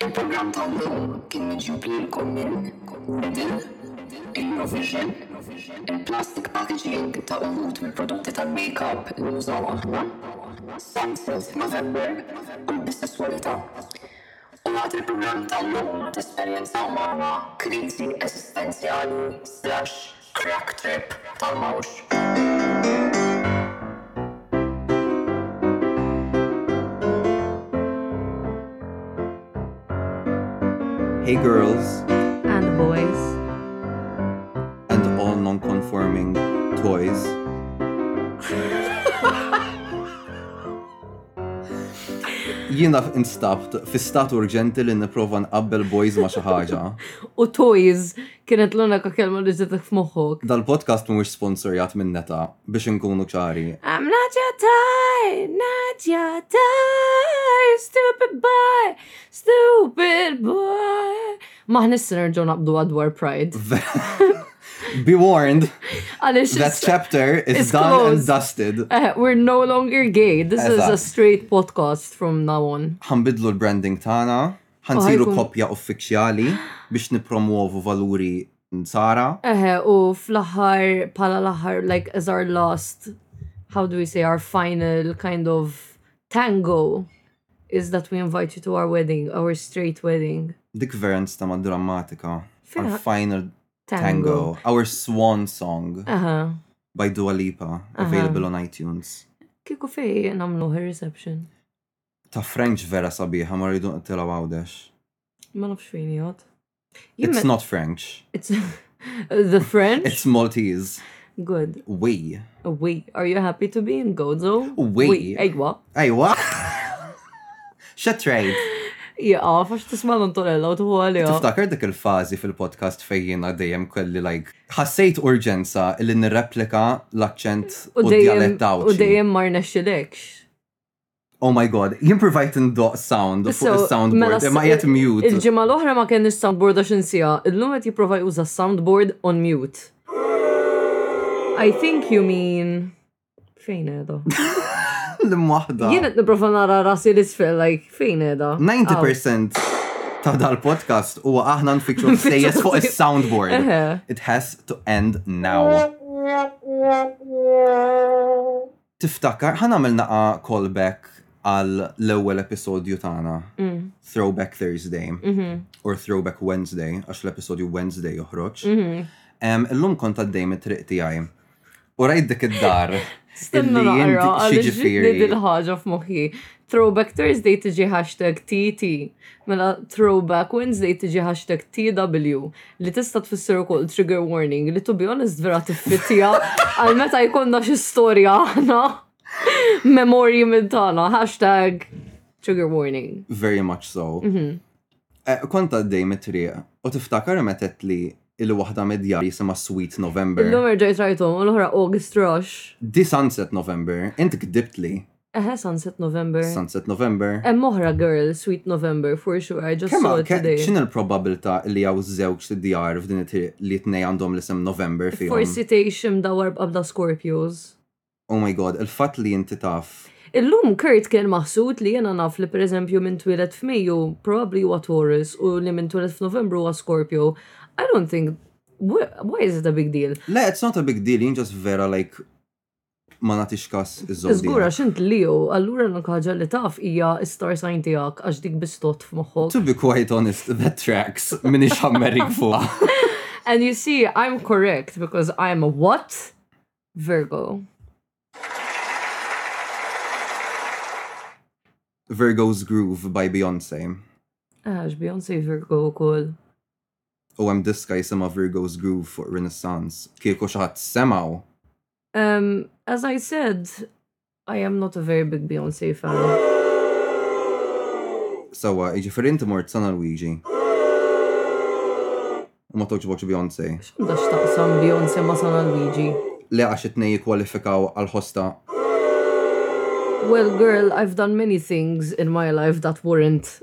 Il-programm tal-lum kien miġjub lilkom minn Riddle, il-Eurovision, il-plastic packaging ta' uħud mill-prodotti tal-makeup li nużaw aħna, Sunset f'November u l-bisesswalità. U waqt il-programm tal-lum tesperjenzaw magħna kriżi eżistenzjali slash Crack trip għal mhux. Hey girls. And boys. And all non-conforming toys. Jiena instabt fi stat urġenti li nipprova nqabbel boys ma' xi ħaġa. U toys Kienet l-unika kelma li ġetek f'moħħok. Dal-podcast mhuwiex sponsorjat minn neta biex inkunu ċari. I'm not your type, not your type, stupid boy, stupid boy. Maħni s-sinerġu naqbdu għadwar pride. Be warned. Għalix. That chapter is done closed. and dusted. Uh, we're no longer gay. This Eżat. is a straight podcast from now on. Ħambidlu l-branding tana. Ħa nsiru koppja uffiċjali biex nippromwovu valuri nsara. Eħe, u fl-aħħar, pala l-aħħar, like, as our last, how do we say, our final kind of tango is that we invite you to our wedding, our straight wedding. Dik vera nistama drammatika. Our final tango. our swan song. Aha. By Dua Lipa, available on iTunes. Kiku fej namlu her reception? Ta' French vera sabiħa, ma rridu nqtilgħu għawdex. Ma nafx fejn jgħod. It's not French. It's the French? It's Maltese. Good. We. We. Are you happy to be in Gozo? We. Ejwa. Ejwa. Xa trade. Ja, fax tisma l-Antonella u tuħu għalija. Tiftakar dik il-fazi fil-podcast fejjina dejjem kelli like. Ħassejt urġenza li nirreplika l-accent u d-dialett U dejjem marna xilekx. Oh my god, jien provajt ndoq sound fuq mela il-soundboard, imma jgħet mute. Il-ġimgħa l-oħra ma kenniex soundboard għax insija, illum qed jipprova juża soundboard on mute. I think you mean fejn qiegħda? Lim waħda. Jien qed nipprova nara rasi l-isfel like fejn qiegħda? 90% ta' dal-podcast huwa aħna nfittxu sejjes fuq is-soundboard. It has to end now. Tiftakar, ħa nagħmel naqa' call back għal l-ewwel episodju tagħna, Throwback Thursday, or Throwback Wednesday, għax l-episodju Wednesday joħroġ. Illum kont għaddej mit-triq tiegħi. U rajt dik id-dar. Stenna naqra, għaliex ġibni dil-ħaġa f'moħħi. Throwback Thursday tiġi hashtag TT, mela Throwback Wednesday tiġi hashtag TW, li tista' tfisser ukoll trigger warning li to be honest vera tiffittija għal meta jkollna xi storja aħna. Memorji minn tagħna, hashtag trigger warning. Very much so. Mhm. Eh, Kont għaddej mit-triq u tiftakar metet li il-waħda mid-djar jisima Sweet November. Illum erġajt rajtom, u l-oħra August Rush. Di Sunset November, int kdibt li. Eħe, Sunset November. Sunset November. Hemm oħra girl, Sweet November, for sure, I just saw it today. X'in il-probabilità li hawn żewġ djar f'din it li tnej għandhom l-isem November fihom? Forsi tgħix imdawwar b'qabda Scorpios. Oh my god, il-fatt li inti taf. Illum Kurt kien maħsud li jena naf li pereżempju minn twilet f'Mejju probably huwa Taurus u li minn twilet f'Novembru huwa Scorpio. I don't think why is it a big deal? Le, it's not a big deal, jien just vera like ma nagħtix kas iż-żomm. Żgur għax int Leo, allura l-unika ħaġa li taf hija star sign tiegħek għax dik bistot f'moħħok. To be quite honest, that tracks min ixammerik fuqha. And you see, I'm correct because I'm a what? Virgo. Virgo's Groove by Beyoncé. Għax Beyoncé Virgo u koll. U hemm diska jisimha Virgo's Groove fuq Renaissance. Kieku xi ħadd semgħu! Ehm, as I said, I am not a very big Beyonce fan. Sewwa, jiġifieri inti mort San Alwiġi. U ma togħġbokx Beyonce. X'għandha x'taqsam Beyonce ma' San Alwiġi? Le għax it-tnejn jikkwalifikaw għall-ħosta. Well girl, I've done many things in my life that weren't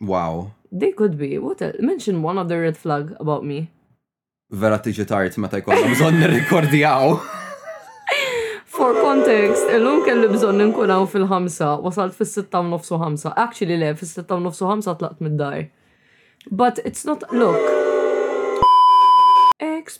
Wow. They could be. What a, mention one other red flag about me. Vera tiġi tard meta jkollna bżonn nirrikordjaw. For context, illum kelli bżonn ninkun hawn fil-ħamsa, wasalt fis-sitta nofsu ħamsa. Actually le, fis-sitta nofsu ħamsa tlaqt mid-dar. But it's not, look. Ex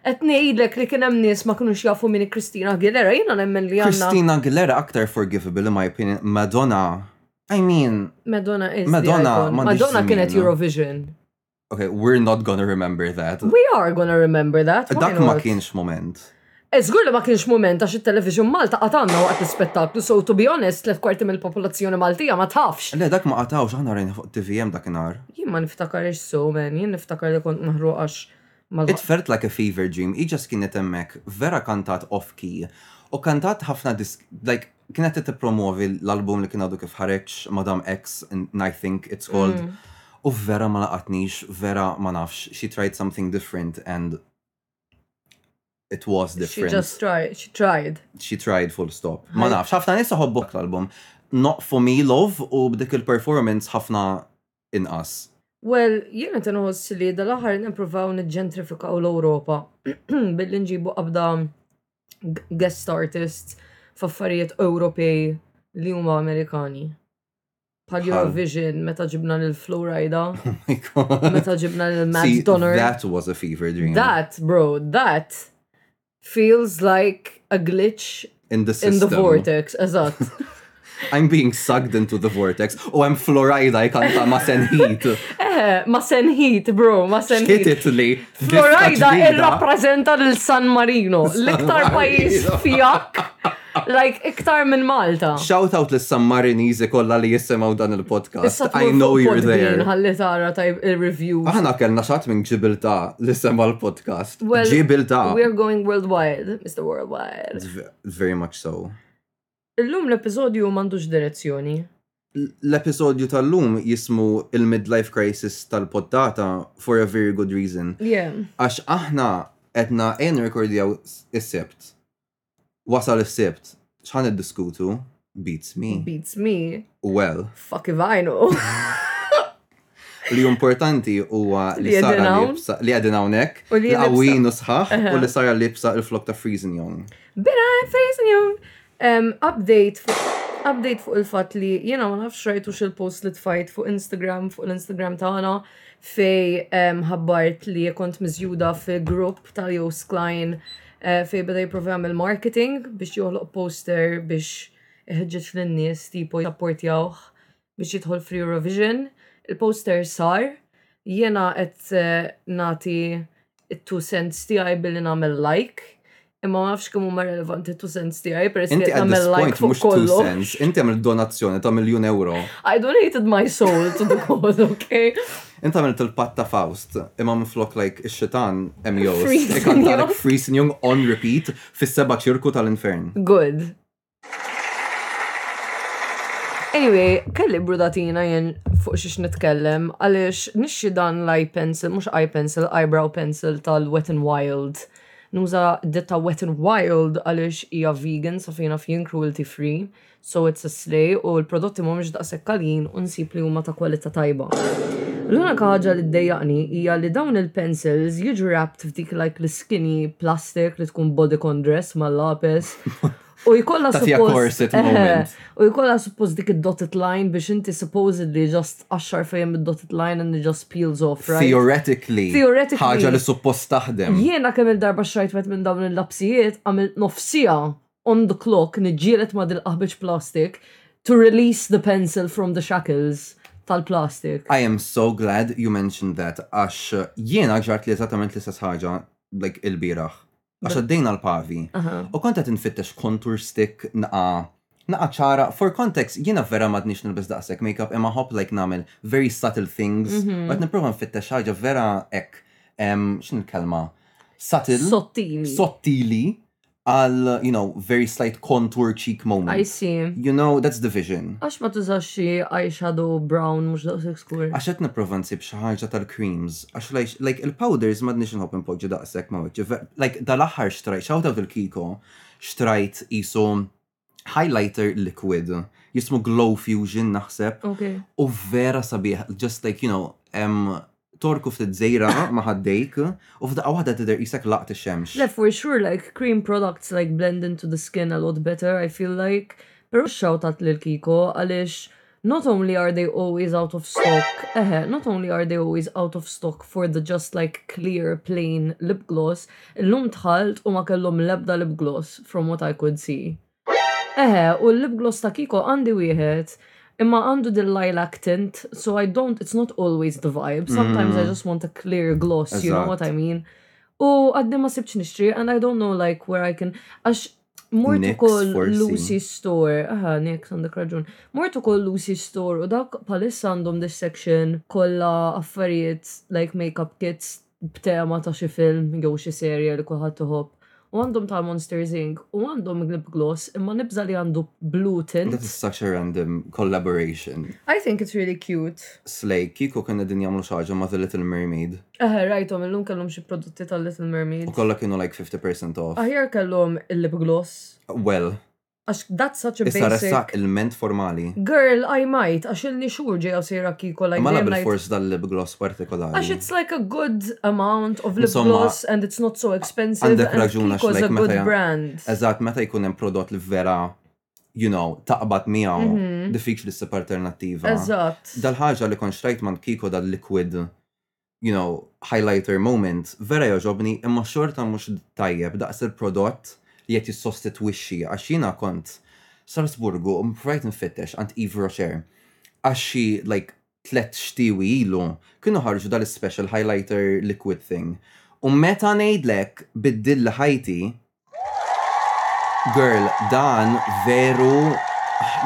Qed ngħidlek li kien hemm nies ma kinux jafu min hi Christina Aguilera, jiena nemmen li għandna. Christina Aguilera aktar forgivable in my opinion, Madonna, I mean. Madonna is. Madonna, Madonna kienet Eurovision. Okay, we're not gonna remember that. We are gonna remember that. Dak ma kienx moment. Eżgur eh, li ma kienx moment għax il-television Malta għatanna waqt l-spettaklu, so to be honest, tlet kwarti mill-popolazzjoni Maltija ma tafx. Le, dak ma għatawx, għana rejna fuq TVM dak nar. Jien ma niftakar iġsu, men, jien niftakar li kont maħru għax It felt like a fever dream, hi just kienet hemmhekk, vera kantat off key u kantat ħafna disk, like kienet qed tippromwovi l-album li kien għadu kif ħareġ Madam X, I think it's called. Mm. U vera ma laqatnix, vera ma nafx, she tried something different and it was different. She just tried, she tried. She tried full stop. Ma nafx, ħafna nisa ħobbok l-album. Not for me love u b'dik il-performance ħafna inqas? Well, jien qed inħoss li dal-aħħar qed nippruvaw niġġentrifikaw l-Ewropa billi nġibu qabda guest artists f'affarijiet Ewropej li huma Amerikani. Bħal Eurovision, meta ġibna lil Florida. Oh my god. Meta ġibna lil Matt Donner. That was a fever dream. That, bro, that. Feels like a glitch in the, in the vortex, eżatt. I'm being sucked into the vortex. U oh, I'm Florida jkanta ma sen heat. Eh, ma sen heat, bro, ma sen heat. Xkitit li. Florida irrapprezenta l-San Marino, l-iktar pajis fjak Like iktar minn Malta. Shout out lis San Mariniżi kollha li jisimgħu dan il-podcast. I know you're there. Ħalli tara tajb ir-reviews. Aħna kellna xatt minn Ġibilta li sema l-podcast. Ġibilta. We're going worldwide, Mr. Worldwide. Very much so. Illum l-episodju m'għandux direzzjoni. L-episodju tal-lum jismu il-midlife crisis tal-poddata for a very good reason. Yeah. Għax aħna etna en rekordjaw is-sebt Wasal is-sibt, x'ħan iddiskutu? Beats me. Beats me. Well. Fuck ivajnu. li importanti huwa li sara libsa li għadin hawnhekk, li għawin u sħaħ u li sara libsa il-flok ta' Freezing Young. Bira Freezing Young. Update update fuq il-fatt li jiena ma nafx rajtu xil-post li tfajt fuq Instagram fuq l-Instagram tagħna fej ħabbart li kont miżjuda fi grupp tal-Jos Klein Fejn beda jipprova jagħmel marketing biex joħloq poster biex iħeġġeġ lin-nies tipo japportjawh biex jidħol fl-Eurovision. Il-poster sar, jiena qed nagħti t-two cents tiegħi billi nagħmel like, imma ma nafx kemm huma relevanti t-two cents tiegħi peress li qed nagħmel like fuq kollox. Inti għamil donazzjoni ta' miljun euro. I donated my soul to the cause, okay? Int għamilt il-patt ta' Faust, imma minflok like ix-xitan hemm jgħoż, Friesenjung. ikantalek Friesenjung on repeat fis-seba' ċirku tal-infern. Good. Anyway, kelli brudatina jien fuq xiex nitkellem għaliex nixxi dan l-eye pencil, mhux eye pencil, eyebrow pencil tal-Wet n Wild. Nuża ditta Wet n Wild għaliex hija vegan sa fejn naf jien cruelty free. so it's a slay u l-prodotti mhumiex daqshekk għaljin u nsib li huma ta' kwalità tajba. L-unika ħaġa li ddejjaqni hija li dawn il-pencils jiġu wrapped f'dik like l-skinny plastic li tkun bodycon dress mal-lapes U jkollha suppost. U jkollha suppost dik id-dotted line biex inti supposedly just għaxxar fejem id-dotted line and it just peels off, right? Theoretically. Theoretically. Ħaġa li suppost taħdem. Jiena kemm il-darba xrajt wet minn dawn il-lapsijiet għamil nofsija on the clock niġġieled ma' dil-qaħbeġ plastik to release the pencil from the shackles tal-plastik. I am so glad you mentioned that għax jiena ġartli eżattament l-istess ħaġa like ilbieraħ. Għax għaddejna l-pavi u kont qed infittex contour stick naqa' naqa' ċara. For context, jiena vera m'għadnix nilbes daqshekk makeup imma ħobb like nagħmel very subtle things u qed nipprova nfittex xi ħaġa vera hekk x'inhi l-kelma? Subtle. Sottili. Sottili għal, you know, very slight contour cheek moment. I see. You know, that's the vision. Għax ma tużax xi eyeshadow brown mhux daqshekk skur. Għax qed nipprova nsib xi ħaġa tal-creams, għax lajx, like il-powders m'għadniex inħobb inpoġġi daqshekk ma' wiċċi, like dal-aħħar xtrajt, shout out il-Kiko, xtrajt qisu highlighter liquid, jismu Glow Fusion naħseb. Okay. U vera sabiħ, just like, you know, em, torku ftit zejra ma ħaddejk u f'daqqa waħda tidher isek laqt ix-xemx. Le, for sure, like, cream products like blend into the skin a lot better, I feel like. Pero shout out lil Kiko, għalix Not only are they always out of stock, eħe, not only are they always out of stock for the just like clear plain lip gloss, illum dħalt u ma kellhom l-ebda lip gloss from what I could see. Eħe, u l-lip gloss ta' Kiko għandi wieħed, imma għandu din lilac tint, so I don't, it's not always the vibe, sometimes I just want a clear gloss, you know what I mean? U għadni ma sibtx nixtri and I don't know like where I can, għax Mort ukoll Lucy Store, aha, Nix għandek raġun. Mort ukoll Lucy Store u dak palissa għandhom this section kollha affarijiet like makeup kits b'tema ta' xi film jew xi serje li kulħadd iħobb. U għandhom ta' Monsters Inc. U għandhom lip gloss imma nibża li għandu blue tint. This is such a random collaboration. I think it's really cute. Slay, kiku kena din jamlu xaġa ma' The Little Mermaid. Eħe, rajtom, illum kellhom xi prodotti tal-Little Mermaid. U kollha kienu like 50% off. Aħjar kellhom il-lip gloss. Well. Għax that's such a basic. Issa ressa il-ment formali. Girl, I might, għax ilni xhur ġejja sejra kiko like. Ma nabel force dal-lip gloss partikolari. Għax it's like a good amount of lip gloss and it's not so expensive. Għandek raġuna x'lek. Kiko's a good brand. Eżatt, meta jkun hemm prodott li vera you know, taqbad miegħu mhm. diffiċli ssib alternattiva. Eżatt. Dal-ħaġa li konxtrajt man kiko dal-liquid you know, highlighter moment, vera jogħġobni imma xorta mhux tajjeb daqs il-prodott li qed jissostitwixxi għax jiena kont Strasburgu u provajt infittex għand Yves Rocher għax xi like tlett xtiewi ilu kienu ħarġu dal-ispecial highlighter liquid thing u meta ngħidlek biddilli ħajti Girl, dan veru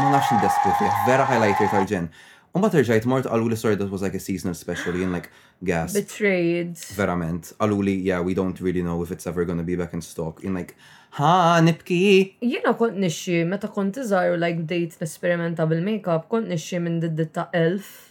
ma nafx niddeskrivih, vera highlighter tal-ġenn. U mbagħad irġajt mort qaluli sorry that was like a seasonal special, jien like, gasp. Betrayed. Verament. Qaluli yeah we don't really know if it's ever gonna be back in stock, jien like, ha, nibki! Jiena kont nixxi meta kont iżgħar u like bdejt nesperimenta bil-makeup kont nixxi minn ditta elf.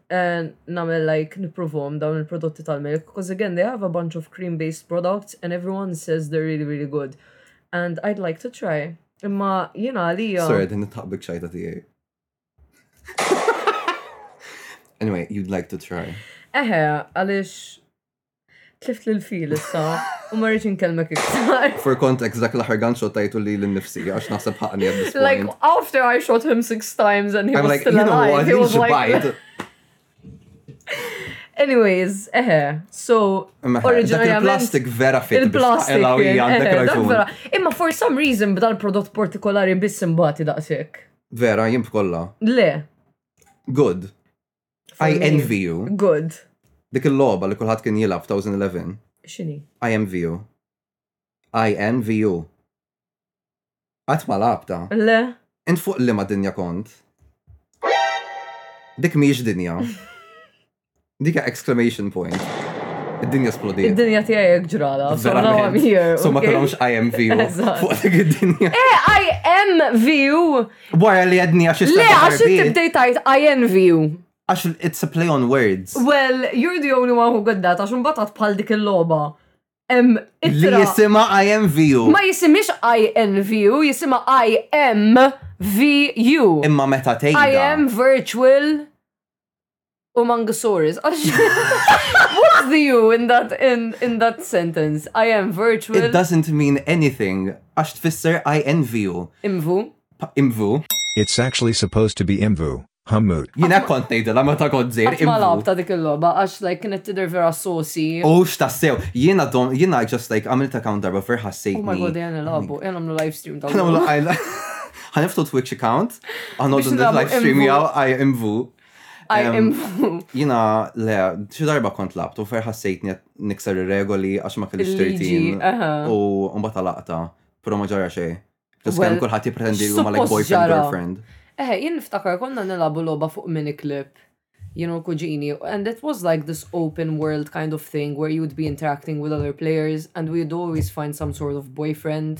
namel like niprovhom dawn il-prodotti tal-milk because again they have a bunch of cream based products and everyone says they're really really good and I'd like to try imma jina għalija Sorry, din nitħaqbik xajta tijaj. anyway, you'd like to try. Eħe, għalix Tlift lil fil issa, u ma rridx inkellmek iktar. For context, dak l-aħħar gan shot tajtu li l-nifsi, għax naħseb ħaqni at this Like, point. after I shot him six times and he I'm was like, still you know alive, what, he was like... xbajt. Anyways, eħe, so, Imma dak oriġinarjament... il-plastik vera fit. Il-plastik. Elaw kien, hija għandek eħe, dak raġun. vera. Imma for some reason b'dal prodott partikolari biss imbati daqsik. Vera, jimp kollha. Le, Good. I envy you. Good. Dik il-loba li kulħadd kien jilgħab f'2011. X'inhi? I envy you. I envy you. Qatt ma labta. Le. Int fuq li ma dinja kont. Dik mhijiex dinja. Dik exclamation point. Id-dinja splodiet. Id-dinja tiegħek ġrala. So now I'm here. So ma kellhomx IMVU. Fuq dik id-dinja. Eh, IMVU! Wara li għedni għax Le, għax inti bdejt tajt I envy you. Għax it's a play on words. Well, you're the only one who got that, għax mbatat bħal dik il-loba. Li jisima IMVU. Ma jisimix INVU, jisima IMVU. Imma meta tgħidha. I am virtual. U Mangosaurus. What's the you in that, in, in that sentence? I am virtual. It doesn't mean anything. Għax tfisser I envy you. Imvu. Imvu. It's actually supposed to be imvu. Hammur. Jina kont nejdela ma ta' kont zir. Ma lab ta' dik il-loba, għax like kienet tider vera sosi. U x'tassew, jina don, jina just like għamil ta' count darba fer ħassejt. Oh my god, jena labu, jena għamlu live stream ta' Għaniftu Twitch account, għanoddu live stream jaw għaj imvu. Jina, le, xi darba kont labt u ferħa sejtni nikser ir-regoli għax ma kellix tertin. U mbagħad għalaqta, però ma ġara xejn. Ġas kemm kulħadd jippretendi li huma like boyfriend girlfriend. Eħe, jien niftakar konna nilabu logħba fuq mini clip you know, kuġini, and it was like this open world kind of thing where you'd be interacting with other players and we'd always find some sort of boyfriend.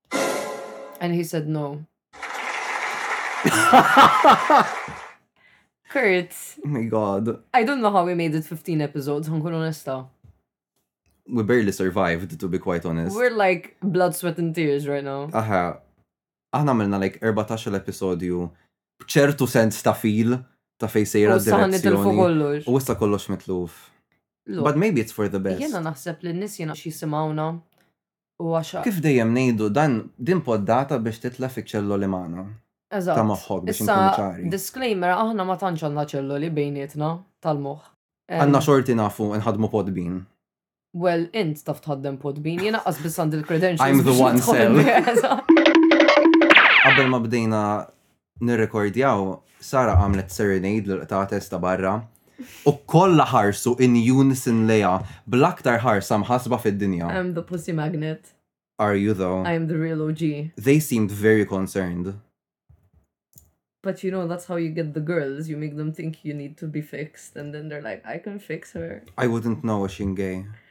And he said no. Kurt. Oh my god. I don't know how we made it 15 episodes, ħankun onesta. We barely survived, to be quite honest. We're like blood, sweat and tears right now. Aha. Aħna għamilna like 14 episodju bċertu sens ta' fil ta' fej sejra direzzjoni. U issa kollox mitluf. But maybe it's for the best. Jena naħseb li n-nis jena xisimawna Kif dejjem ngħidu dan din poddata biex titla' fiċ-ċelloli magħna. Eżatt. Ta' moħħok biex inkunu ċari. Issa disclaimer aħna ma tantx għandna ċelloli bejnietna tal-moħħ. Għandna xorti nafu nħaddmu Podbean. Well int taf tħaddem Podbean jien aqqas biss għandi l-credentials biex nidħol. I'm the one cell. Qabel ma bdejna Nirrekordjaw, Sara għamlet serenade lill-qtates ta' barra u kollha ħarsu in unison lejha bl-aktar ħarsa mħassba fid-dinja. I'm the pussy magnet. Are you though? I am the real OG. They seemed very concerned. But you know that's how you get the girls, you make them think you need to be fixed and then they're like, I can fix her. I wouldn't know għax jien gay.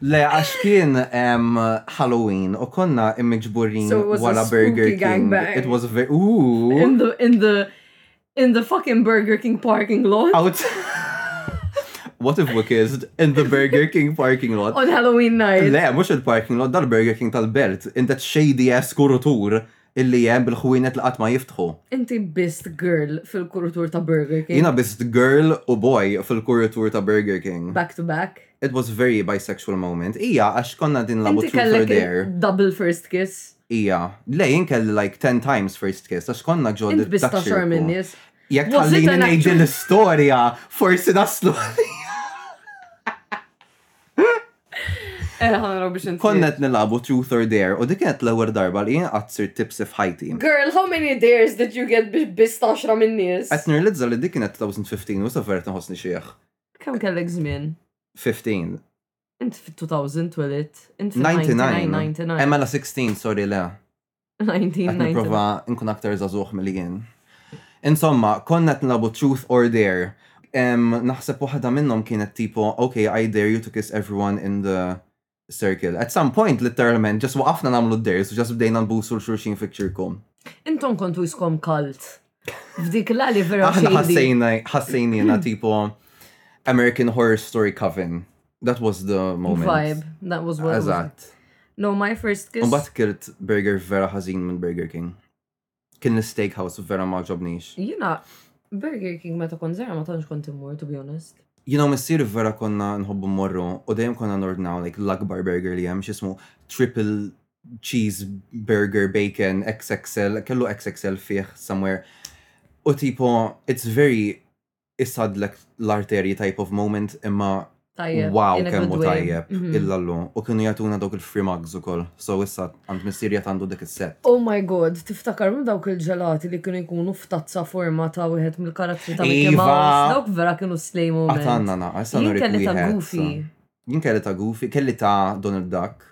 Le, għax kien Halloween u konna imġburin wara Burger King. It was very. Ooh. In the, in the, in the fucking Burger King parking lot. Out. What if we kissed in the Burger King parking lot? On Halloween night. Le, mux il-parking lot, dal-Burger King tal-belt, in that shady ass kurutur illi hemm bil-ħwienet li qatt ma jiftħu. Inti biżt girl fil-kuritur ta' Burger King. Jiena biżt girl u boy fil-kuritur ta' Burger King. Back to back. It was very bisexual moment. Ija, għax konna qegħdin nilagħbu truth or dare. Inti kellek double first kiss. Ija. Le, jien kelli like ten times first kiss, għax konna ġo dak ċirku. Int biżt ta' xorm in-nies. Jekk tħallini ngħidilha l-istorja, forsi naslu. Konna qed nilagħbu Truth or Dare u dik kienet l-ewwel darba li jien qatt sirt tipsi f'ħajti. Girl, how many dares did you get biex biss taxra min-nies? Qed nirlizza li dik kienet 2015 u sa vert nħossni xiħ. Kemm kellek żmien? 15. Int fit-2000 twelidt. Int 99. Emma la 16, sorry le. 1990. Prova nkun aktar zazuħ mill jien. Insomma, konna t-nabu truth or dare. Naħseb waħda minnom kienet tipo, ok, I dare you to kiss everyone in the circle. At some point, literalment, ġas waqafna namlu d-dares, ġas bdejna nbusu l-xurxin fi ċirkum. Intom kontu jiskom kalt. F'dik la li vera. Aħna ħassejna, ħassejnina tipo American Horror Story Coven. That was the moment. Vibe, that was what Eżatt. No, my first kiss. Umbat kirt burger vera ħażin minn Burger King. Kien l-steakhouse vera ma ġobnix. Jina, Burger King meta kon zera ma tantx kont immur, to be honest. Jina missir vera konna nħobbu morru u dejjem konna nordnaw like l-akbar burger li hemm x'ismu triple cheese burger bacon XXL, kellu XXL fih somewhere. U tipo, it's very Issaddlek l-arterji type of moment imma Tajjeb. wow in a kemm good hu way. tajjeb Mhm. illallu u kienu jagħtuna dawk il-free mugs ukoll. So issa għand missieri qed għandu dik is-set. Oh my God, tiftakarhom dawk il-ġelati li kienu jkunu f'tazza forma ta' wieħed mill-karattri ta' Mickey Iva! Mouse? Dawk vera kienu slay moment. Għad għandna naqas, għandna Jien kelli ta' wieħed, Goofy. sa. Jien kelli ta' Goofy, kelli ta' Donald Duck,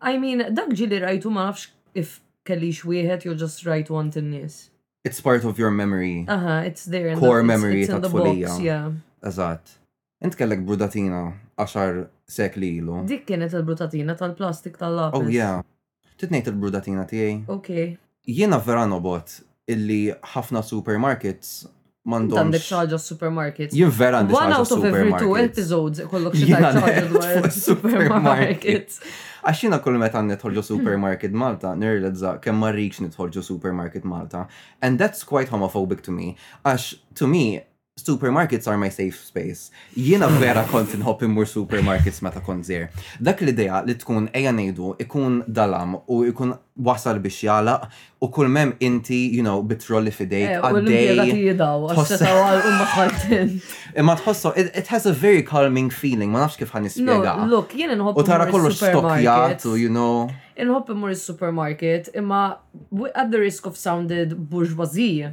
I mean, dak ġieli rajtu ma nafx if kellix wieħed jew just rajtu għand in-nies. It's part of your memory. Aha, it's there. in the- Core it's- memory it's in the tat-tfulija. box, yeah. Eżatt. Int kellek brudatina għaxar sekli ilu. Dik kienet il-brutatina tal-plastik tal-lapis. Oh yeah. Ftit ngħid il-brudatina tiegħi. Okay. Jiena vera nobgħod illi ħafna supermarkets m'għandhomx. Int għandek xi ħaġa s-supermarkets. Jien vera għandi xi ħaġa s-supermarkets. One out of every two episodes ikollok xi ħaġa dwar is-supermarkets. Għax jiena kull meta nidħol ġo supermarket Malta, nirrealizza kemm ma rridx nidħol ġo supermarket Malta. And that's quite homophobic to me. Għax to me, Supermarkets are my safe space. Jiena vera kont inħobb immur supermarkets meta kont żgħir. Dak l-idea li tkun ejja ngħidu ikun dalam u ikun wasal biex jagħlaq u kull mem inti, you know, bitrolli fidejk eh, għaddej. Imma tħossu, it has a very calming feeling, ma nafx kif ħan nispjega. Look, jien inħobb. U tara kollu stokjat u you know. Inħobb immur is-supermarket, imma at the risk of sounded bourgeoisie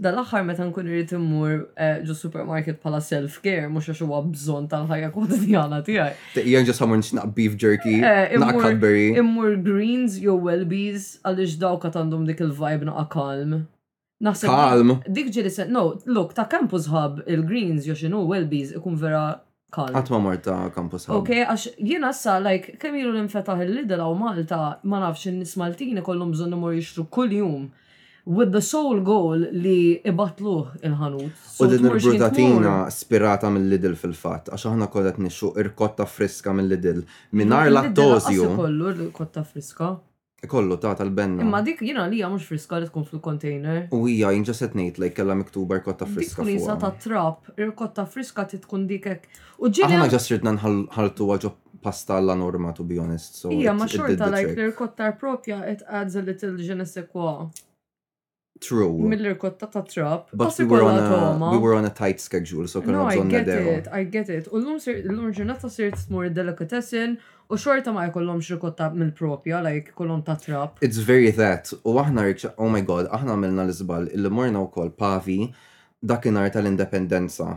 Dal-aħħar meta nkun irid immur eh, ġo supermarket bħala self-care, mhux għax huwa bżonn tal-ħajja kwotidjana tiegħi. Jien ġo someone xnaq beef jerky, eh, naq Cadbury. Immur greens jew Welbies għaliex dawk għad għandhom dik il-vibe naqa kalm. Naħseb kalm. Dik ġieli se, no, look, ta' kampu zħab il-greens jew xinu Welbies ikun vera Kal. Qatt ma mort ta' Campus Hub. Ok, għax jiena sa like kemm ilu li nfetaħ il-Lidl hawn Malta, ma nafx in-nies Maltin ikollhom bżonn imorru jixtru kuljum with the sole goal li ibattluh il-ħanut. So U din tmur xejn tmur. il-brutatina spirata mill-Lidl fil-fatt, għax aħna kol qed nixtru irkotta friska mill-Lidl mingħajr L-Lidl laqqas lattosju. ikollu rkotta friska. Ikollu ta' tal-benna. Imma dik jien għalija mhux friska li tkun fil-container. U hija jien ġa se tnejt lejk kellha miktuba rkotta friska fuqha. Dik tkun isa tat-trab, irkotta friska trid tkun dik hekk. U ġieli. Aħna ġa sirtna nħalltuha ġo pasta alla norma to be honest so. Hija ma xorta like l-irkotta propja it adds a little je ne sais quoi. True. Mill-irkotta ta' trap. But we were, on a, we were on a tight schedule, so kellna bżonn No, I get it, I get it. U l-lum ġurnata sirt smur delicatessen u xorta ma jkollhomx rikotta mill-propja, like kollhom ta' trap. It's very that. U aħna rikxa, oh my god, aħna għamilna l-izbal illi morna wkoll pavi dakinhar tal-indipendenza.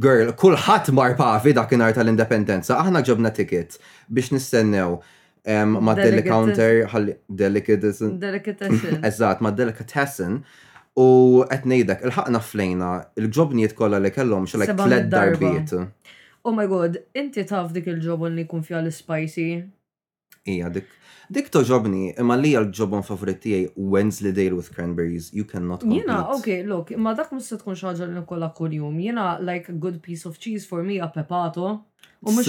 Girl, kulħadd mar Pavi dakinhar tal-Indipendenza, aħna ġobna ticket biex nistennew mad-deli counter ħalli delicatessen. Delicatessen. Eżatt, mad-delicatessen u qed ngħidlek ilħaqna flejna l-ġobnijiet kollha li kellhom xi like tliet darbiet. Oh my God, inti taf dik il-ġobon li jkun fiha l-ispajsi? Ija dik. Dik toġobni, imma li għal ġobon favorit tijaj Wednesday Dale with Cranberries, you cannot compete. Jena, ok, look, imma dak mus se tkun xaġa li nkolla kull-jum. Jena, like a good piece of cheese for me a pepato. U mux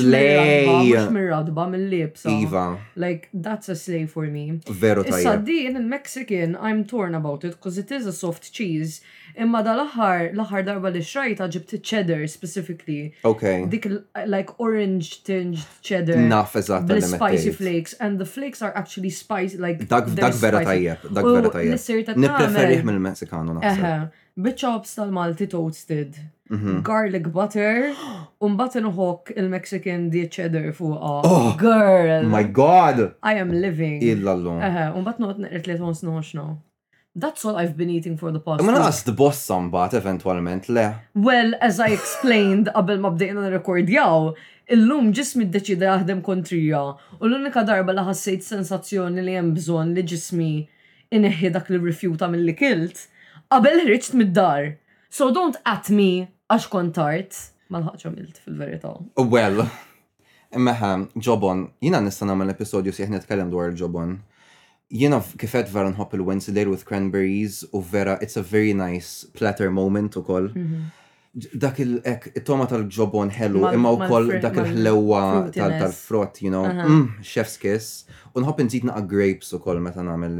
mirradba mill-libsa. Iva. Like, that's a slay for me. Veru tajja. Issa din il-Mexican, I'm torn about it, cause it is a soft cheese. Imma dal-aħħar, l-aħħar darba li xrajta ġibt cheddar specifically. Ok. Dik like orange tinged cheddar. Naf eżatt li spicy flakes and the flakes are actually spicy like. Dak dak vera tajjeb, dak vera tajjeb. Nisirta tajjeb. Nippreferih mill-Meksikanu naħseb. Bichops tal-Malti toasted. Mhm. Garlic butter, un button hook il-Mexican di cheddar fuqa. Oh! Girl! My God! I am living. Illa l-lum. Un bat not neqret li tons noxna. That's all I've been eating for the past. Imma naqas tbossa mbagħad eventwalment le. Well, as I explained qabel ma bdejna nirrekordjaw, illum ġismi ddeċieda jaħdem kontrija u l-unika darba li ħassejt sensazzjoni li hemm bżonn li ġismi ineħħi dak li rrifjuta milli kilt, qabel ħriġt mid-dar. So don't at me għax kont tard. Ma lħaqtx għamilt fil-verità. Well. Meh, ġobon, jiena nista' nagħmel episodju sħiħ nitkellem dwar il-ġobon. Jiena kif għedt vera nħobb il-Wensleydale with cranberries u vera it's a very nice platter moment ukoll. Dak il hekk it-togħma tal-ġobon ħelu imma wkoll dak il-ħlewwa tal-frott, you know, chef's kiss. U nħobb inżid naqa' grapes ukoll meta nagħmel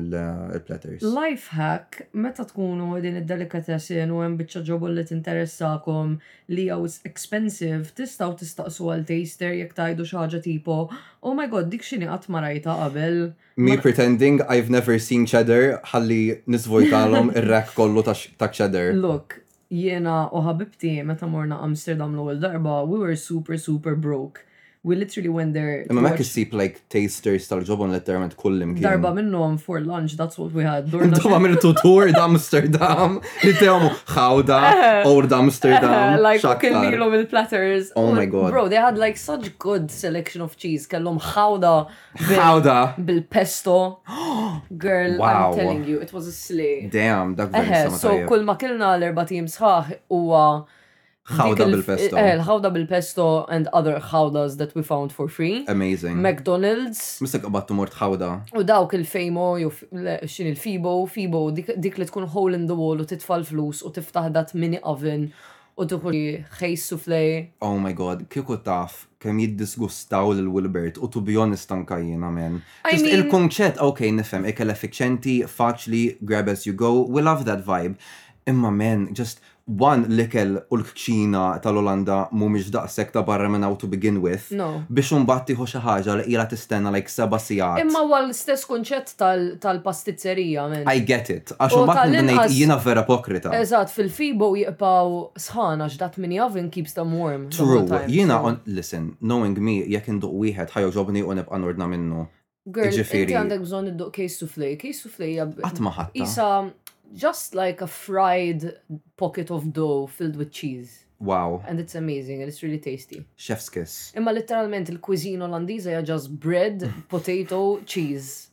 il-platters. Life hack, meta tkunu qegħdin id-delicatessen u hemm biċċa ġobon li tinteressakom, Leo it's expensive, tistgħu tistaqsu għal taster jekk tgħidu xi ħaġa tipo, oh my God dik x'inhi qatt ma rajtha qabel. Me pretending I've never seen cheddar ħalli nisvojtalhom ir-rack kollu ta' cheddar. Look, jiena u ħabibti meta morna Amsterdam l-ewwel darba we were super super broke. We literally went there. Imma mek issib like tasters tal-ġobon letteralment kullim kien. Darba minnom for lunch, that's what we had. Darba minn tutur d'Amsterdam, jitewmu xawda, eh. or d'Amsterdam. Eh, like, kellilom il-platters. Oh my god. Bro, they had like such good selection of cheese. Kellom xawda. Xawda. Bil-pesto. Girl, wow. I'm telling you, it was a slay. Damn, dak eh, So, kull ma kellna l-erba team sħaħ huwa Ħawda bil-pesto. Eh, ħawda bil-pesto and other ħawdas that we found for free. Amazing. McDonald's. Mista qabattu mort ħawda. U dawk il-fejmo, xin il-fibo, fibo, dik li tkun hole in the wall u titfall flus u tiftaħ dat mini oven u tuħu ħejs suflej. Oh my god, kieku taf kem jiddisgustaw l-Wilbert u to be honest anka jina men. Il-konċet, ok, nifem, ikel effiċenti, faċli, grab as you go, we love that vibe. Imma men, just one, l-ikel u l-kċina tal-Olanda mhumiex daqshekk ta' barra minn hawn to begin with, biex imbagħad tieħu xi ħaġa li ilha tistenna like seba' sigħat. Imma huwa l-istess kunċett tal-pastizzerija, man. I get it. Għax imbagħad nibda ngħid jiena vera ipokrita. Eżatt, fil-Febo jibqgħu sħan għax dak mini oven keeps them warm. True. Jiena, listen, knowing me, jekk induq wieħed ħa jogħġobni u nibqa' nordna minnu. Girl, Jiġifieri- inti għandek bżonn idduq case soufflé. Case soufflé hija b- Qatt ma ħadta. isa just like a fried pocket of dough filled with cheese. Wow, And it's amazing and it's really tasty. chef's kiss. Imma letteralment il-cuisine Olandiża hija just bread, potato, cheese.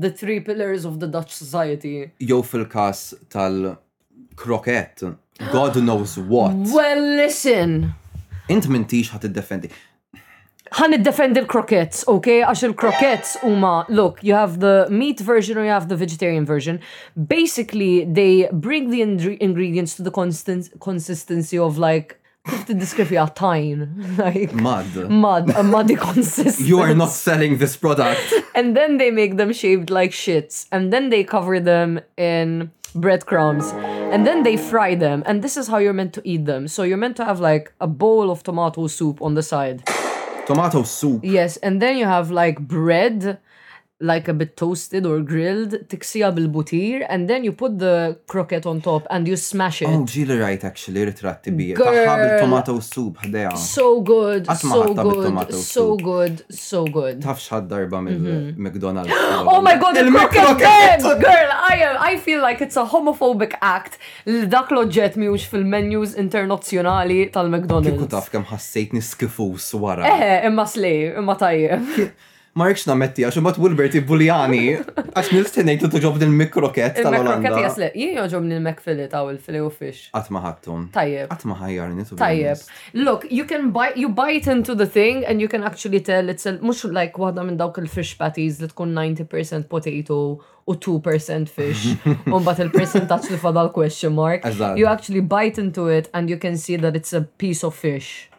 The three pillars of the Dutch society. Jew fil-każ tal- tal-kroket. God knows what. Well, listen. Int mintix ħat id-defendi. ħan defended defend croquettes okay? Għax croquettes Uma. look, you have the meat version or you have the vegetarian version. Basically, they bring the ingredients to the constant consistency of like Kif a tajn? Like, mud. Mud, a muddy consistency. you are not selling this product. and then they make them shaped like shits. And then they cover them in breadcrumbs. And then they fry them. And this is how you're meant to eat them. So you're meant to have like a bowl of tomato soup on the side tomato soup. Yes, and then you have like bread like a bit toasted or grilled, tiksija bil-butir and then you put the croquette on top and you smash it. Oh, ġili rajt actually ritratti bija. Taħħa bil-tomato soup ħdeja. So good, so good, so good, so good. Taf xħad darba mill-McDonald's. Mhm. Oh my god, il-croquette! Girl, I, am, I feel like it's a homophobic act li dak l-oġġett miux fil-menus internazzjonali tal-McDonald's. Kiku taf kem ħassejtni skifus wara. Eh, imma slej, imma tajjeb. Ma rridx nammetti għax imbagħad Wilbert jibbuljani għax nilst ngħid li toġobni l-mikroket tal-Olanda. Jien joġobni l-McFilly ta' Wilfilly u Fish. Qatt ma ħadthom. Tajjeb. Qatt ma ħajjarni tu. Tajjeb. Look, you can bite, you bite into the thing and you can actually tell it's a mhux like waħda minn dawk il-fish patties li tkun 90% potato u 2% fish. U mbagħad il-percentaġġ li fadal question mark. You actually bite into it and you can see that it's a piece of fish.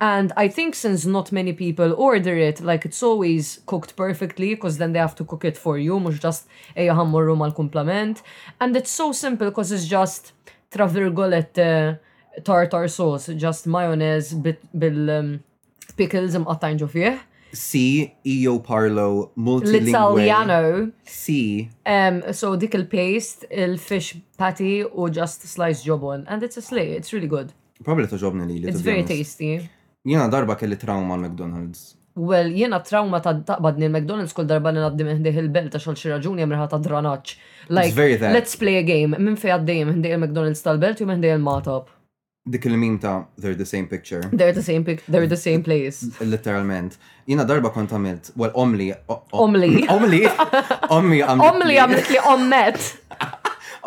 And I think since not many people order it, like it's always cooked perfectly, because then they have to cook it for you, mux just eja ħammurru mal-kumplament. And it's so simple, because it's just travergolet uh, eh, tartar sauce, just mayonnaise bit bil-pickles um um, imqattajn ġo fih. Si, io parlo multilingue. L'italiano. Si. Um, so dik il-paste, il-fish patty u just slice jobon. And it's a slay, it's really good. Probably toġobni li li. It's very tasty. Jena darba kelli trauma l-McDonald's. Well, jena trauma ta' taqbadni l-McDonald's kull darba li naddim ħdih il-belt għax xi raġuni hemm ta' dranaċ. Like, very that. let's play a game. Minn fej għaddejjem ħdej il-McDonald's tal-belt u minn ħdej il-matop. Dik il-mim ta' they're the same picture. They're the same picture, they're the same place. Literalment. Jina darba kont għamilt, well, omli. Omli. Omli. Ommi għamilt. Omli għamilt li ommet.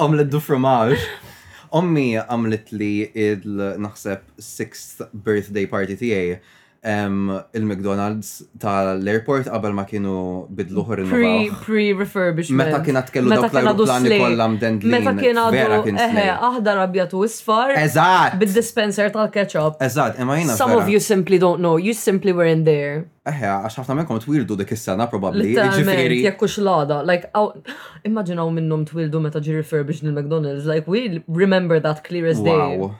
Omlet du fromage. Ommi għamilt li il-naħseb sixth birthday party tijaj il-McDonald's tal-airport qabel ma kienu bidlu ħor Pre-refurbishment. Meta kiena tkellu dawk l-aeroplani kollha mdendlin. Meta kiena vera kien. Aħdar abjatu is tfar. Eżatt. Bid-dispenser tal-ketchup. Eżatt, imma jiena. Some of you simply don't know, you simply weren't there. Eħe, għax ħafna minnkom twildu dik is-sena probabbli. Ġifieri. Jekk hux l-għada, like immaġinaw minnhom twildu meta ġi refurbished il-McDonald's, like we remember that clear as day. Wow.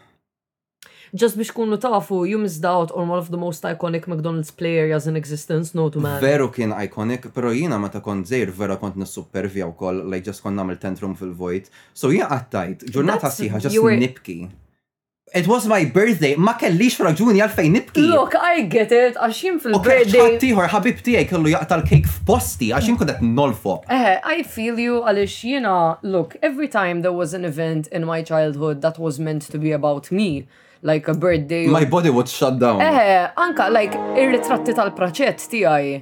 Just biex kunu tafu, you missed out on one of the most iconic McDonald's play areas in existence, no to man. Veru kien iconic, pero jina meta kont zejr vera kont nissupervja u koll, like just kont namil tantrum fil-vojt, So jien għattajt, ġurnata sħiħa ġas nibki. It was my birthday, ma kellix fraġuni għalfejn nibki. Look, I get it, għax jien fil-birthday. Ok, tiħor, ħabib tijaj kellu jaqta l-kejk f'posti, għax jien kunet nolfo. Eh, I feel you għalix jina, look, every time there was an event in my childhood that was meant to be about me, like a birthday. My body would shut down. Eh, anka, like, ir-ritratti tal-praċet tijaj.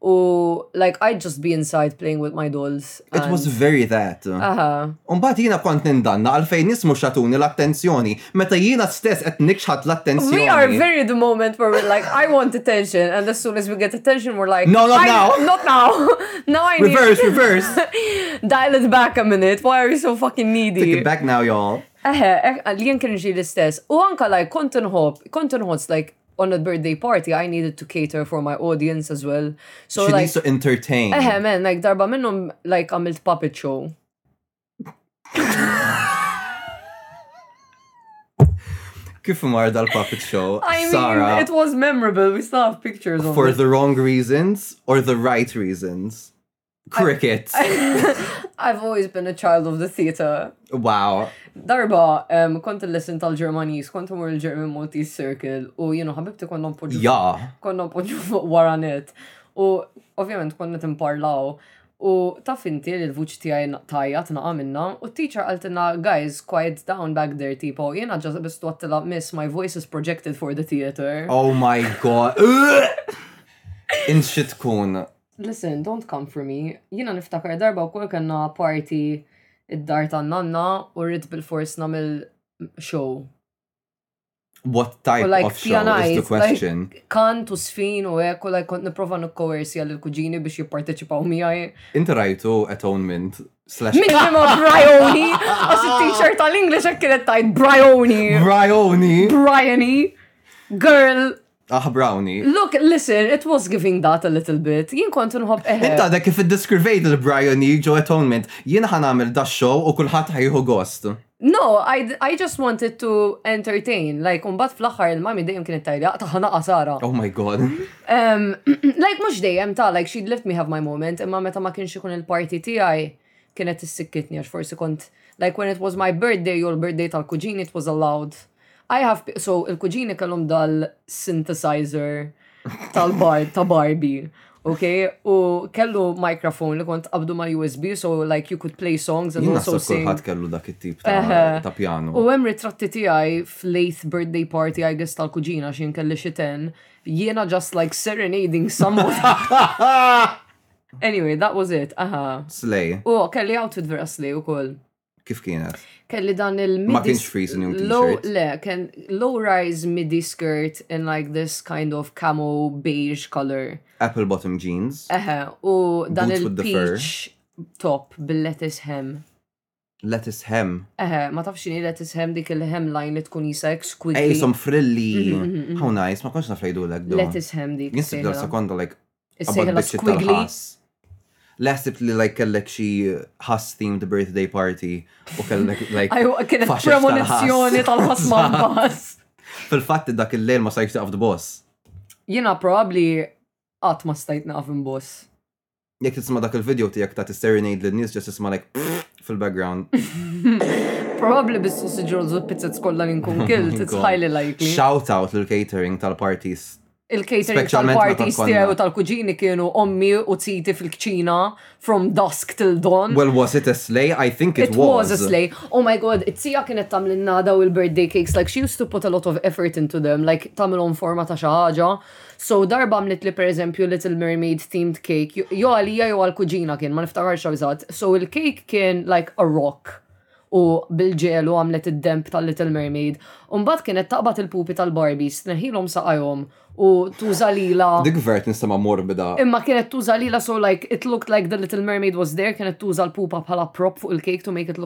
U like I'd just be inside playing with my dolls. It was very that. Aha. Umbat jiena kont nindanna għalfejn nismu xatuni l-attenzjoni meta jiena stess qed nikxħat l-attenzjoni. We are very the moment where we're like I want attention and as soon as we get attention we're like No, not now. Not now. now I need Reverse, reverse. Dial it back a minute. Why are you so fucking needy? Take it back now, y'all. Eħe, eh, li jen kien ġi l-istess. U anka laj, kont nħob, kont nħoss, like, on a birthday party, I needed to cater for my audience as well. So she like, needs to entertain. Eh, man, like darba minnum like għamilt puppet show. Kif marda l-puppet show? I mean, it was memorable. We still have pictures of For it. the wrong reasons or the right reasons? Cricket. I've always been a child of the theatre. Wow. Darba, um, kont il-lesson tal-Ġermanis, kont mur il-German Maltese Circle, u jenu ħabibti konna mpoġu. Ja. Konna mpoġu fuq waranet. U ovvjament konna timparlaw. U taf inti li l-vuċi tijaj tajja tnaqa minna, u t-teacher għaltina, guys, quiet down back there, tipo, jena ġazza bistu għattila, miss, my voice is projected for the theater. Oh my god. Inxi tkun. Listen, don't come for me. Jiena niftakar darba wkoll kellna party id-dar tan-nanna u rrid bil-fors nagħmel show. What type like, of show is the question? Like, kant u sfin u hekk u like kont nipprova nikkoersja lil kuġini biex jipparteċipaw miegħi. Inti rajtu atonement slash Minima Brioni! Għas t-shirt tal-English hekk kienet tajt Brioni! Brioni! Brioni! Girl! Aħbrawni. Look, listen, it was giving that a little bit. Jien kont inħobb eħe. Int għadek kif iddeskrivejt lil Brian Yee ġo Atonement. Jien ħa nagħmel da show u kulħadd ħa jieħu gost. No, I I just wanted to entertain. Like, u mbagħad fl-aħħar il-mommy dejjem kienet tgħidli aqta' ħa naqa' Sara. Oh my God. Like mhux dejjem ta' like she'd let me have my moment imma meta ma kienx ikun il-party tiegħi kienet issikkitni għax forsi kont like when it was my birthday jew l-birthday tal-kuġini it was allowed I have pe- so il-kuġini kellhom dal synthesizer tal-bar ta' Barbie Ok, u kellu microphone li kont qabdu ma' USB, so like you could play songs and Jien also naħseb sing. kulħadd kellu dak it-tip ta' Eħe. ta' pjanu. U hemm ritratti tiegħi fl-eighth birthday party I guess tal-kuġina x'jien kelli xi ten, jiena just like serenading someone. Anyway, that was it, aha. Slay. U kelli outfit vera slay u koll. Kif kienet? Kelli dan il-midi. Ma kienx freeze new t-shirt. Le, kien low-rise midi skirt in like this kind of camo beige color. Apple bottom jeans. Eħe, u dan il-peach top bil-lettuce hem. Let is hem. Eħe, ma tafx xini let is hem dik il-hem line li tkun jisa exquisite. Ej, som frilli. Mhm, mhm, mhm. How nice, ma konx naflejdu l ekdu Let is hem dik. Jinsib dar sekonda, like, għabad bieċi tal-ħas. Leħsib li like kellek xi ħas themed birthday party u kellek like. Ajwa, kienet premonizzjoni tal-ħas ma' Fil-fatt dak il-lejl ma sajx taqaf boss. Jena probabli għat ma stajt naqaf boss. Jekk tisma' dak il-video tiegħek ta' tisserenade lin-nies ġest tisma' like fil-background. Probabbli bis-sausage rolls u l-pizzas kollha li nkun kilt, it's highly likely. Shout out lil catering tal-parties. Il-catering tal-parties tiegħu tal-kuġini kienu ommi u titi fil-kċina from dusk till dawn. Well, was it a slay? I think it, it was. It was a slay. Oh my god, it-tija kienet tamlinna daw il-birthday cakes, like she used to put a lot of effort into them, like tamilhom forma ta' xi ħaġa. So darba għamlitli pereżempju Little Mermaid themed cake, jew għalija jew għall-kuġina kien, ma niftakarx eżatt. So il-cake kien like a rock u bil-ġelu għamlet id-demb tal-Little Mermaid. U mbagħad kienet taqbad il-pupi tal-Barbies, tneħħilhom saqajhom u tuża lilha. Dik ver tinsema' morbida. Imma kienet tuża lilha so like it looked like the Little Mermaid was there, kienet tuża l-pupa bħala prop fuq il-cake to make it look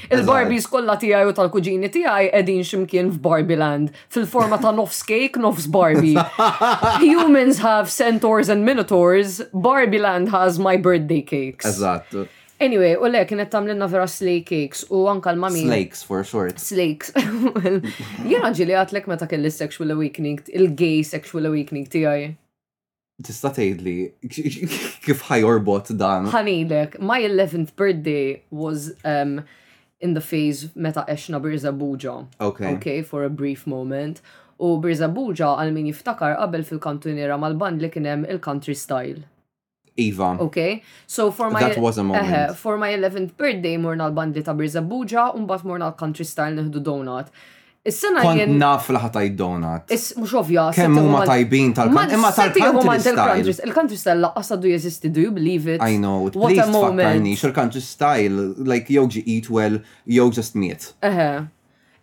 Il-Barbies kollha tiegħi u tal-kuġini tiegħi qegħdin ximkien f'Barbie Land, fil-forma ta' nofs cake, nofs Barbie. Humans have centaurs and minotaurs, Barbie Land has my birthday cakes. Eżatt. Anyway, u le kienet tamlinna vera slay cakes u anka l-mami. Slakes for short. Slakes. Jena ġili għatlek meta kelli sexual awakening, il-gay sexual awakening tijaj. Tista' tgħidli kif ħajorbot dan? Ħanilek, my 11th birthday was um, in the phase meta għexna Birza Buġa. Okay. Okay, for a brief moment. U Birza Buġa għal min jiftakar qabel fil-kantuniera mal-band li kien hemm il-country style. Iva. Okay? So for my, That was a moment. Uh, for my 11th birthday morna l-bandli ta' Birza Buġa un bat morna l-country style nihdu donut. Is-sena Kont naf li ħataj donut. Is mhux ovvja. Kemm huma tajbin tal-country. Imma tal-country style. Il-country style laqqas għadu jeżisti, do you believe it? I know, it please tfakkarni, il-country style, like jew ġi eat well, jew just miet. Eħe.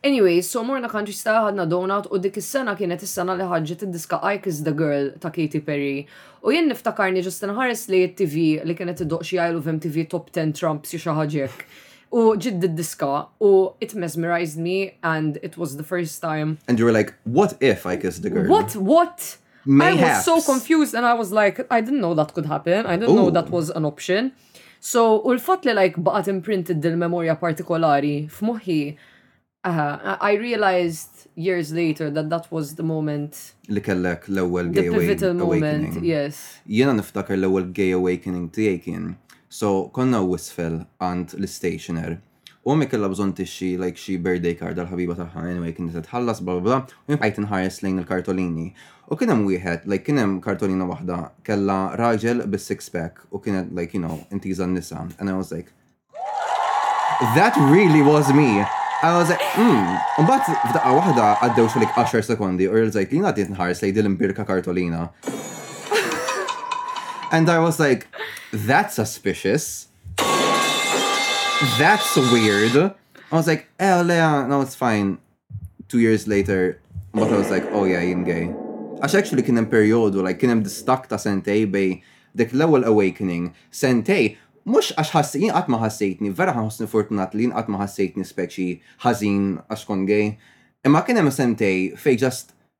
Anyway, so morna country style ħadna donut u dik is-sena kienet is-sena li ħarġet id-diska I Kiss the Girl ta' Katy Perry. U jien niftakarni ġust nħares li t-TV li kienet id-doqxi għajlu vem TV Top 10 Trumps xi ħaġek. U ġid diska u it mesmerized me and it was the first time. And you were like, what if I kissed the girl? What? What? Mayhaps. I was so confused and I was like, I didn't know that could happen. I didn't Ooh. know that was an option. So, u l-fat li like baqat imprinted dil-memoria partikolari f'moħħi, Aha, I realized years later that that was the moment. Li kellek l-ewwel gay awakening. The pivotal moment, yes. Jiena niftakar l-ewwel gay awakening tiegħi kien. So, konna wisfel għand l-stationer. U mi kella bżon tixxi like xi birthday card għal ħabiba tagħha anyway kien se tħallas bla bla u jibqajt inħares lejn il-kartolini. U kien hemm wieħed, like kien hemm kartolina waħda kella raġel bis-six pack u kienet like you know intiża n-nisa and I was like That really was me. I was like, hmm. Umbat, f'daqqa wahda għaddew xulik 10 sekondi u ril-zajt li jina tintħar sej dil-imbirka kartolina. And I was like, that's suspicious. That's weird. I was like, eh, Lea, no, it's fine. two years later, but I was like, oh yeah, jien gay. Għax actually kien hemm perjodu, like kien hemm distak ta' sentej bej dik l-ewwel awakening, sentej, mhux għax ħassi, jien qatt ma ħassejtni, vera ħassni fortunat li jien qatt ma ħassejtni speċi ħażin għax kont gay. Imma kien hemm sentej fej just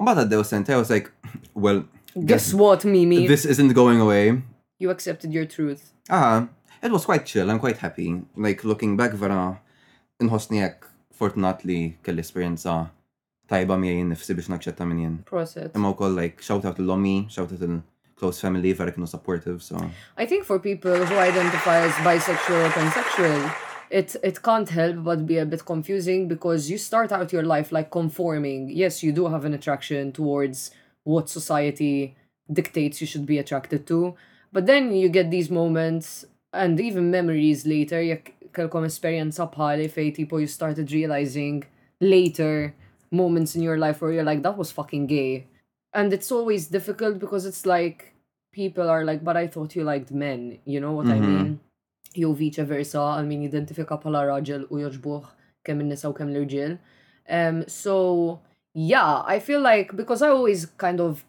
Mbagħad għaddew sentej, I was like, well. Guess what, Mimi? This isn't going away. You accepted your truth. Ah, it was quite chill, I'm quite happy. Like, looking back vera, nħosni jekk fortunat li kelli esperienza tajba miegħi nifsi biex naċċetta minn jien. Proset. Imma wkoll like, shout out l-lommi, shout out l close family vera kienu supportive. So I think for people who identify as bisexual or pansexual, it it can't help but be a bit confusing because you start out your life like conforming. Yes, you do have an attraction towards what society dictates you should be attracted to, but then you get these moments and even memories later kelkom esperjenza bħali fej tipo you started realizing later moments in your life where you're like that was fucking gay. And it's always difficult because it's like people are like, but I thought you liked men, you know what mm -hmm. I mhm. mean? Jew vice versa, għal min identifika pala raġel u joġbuħ kemm in-nisa u kemm l-irġiel. Um, so, yeah, I feel like, because I always kind of,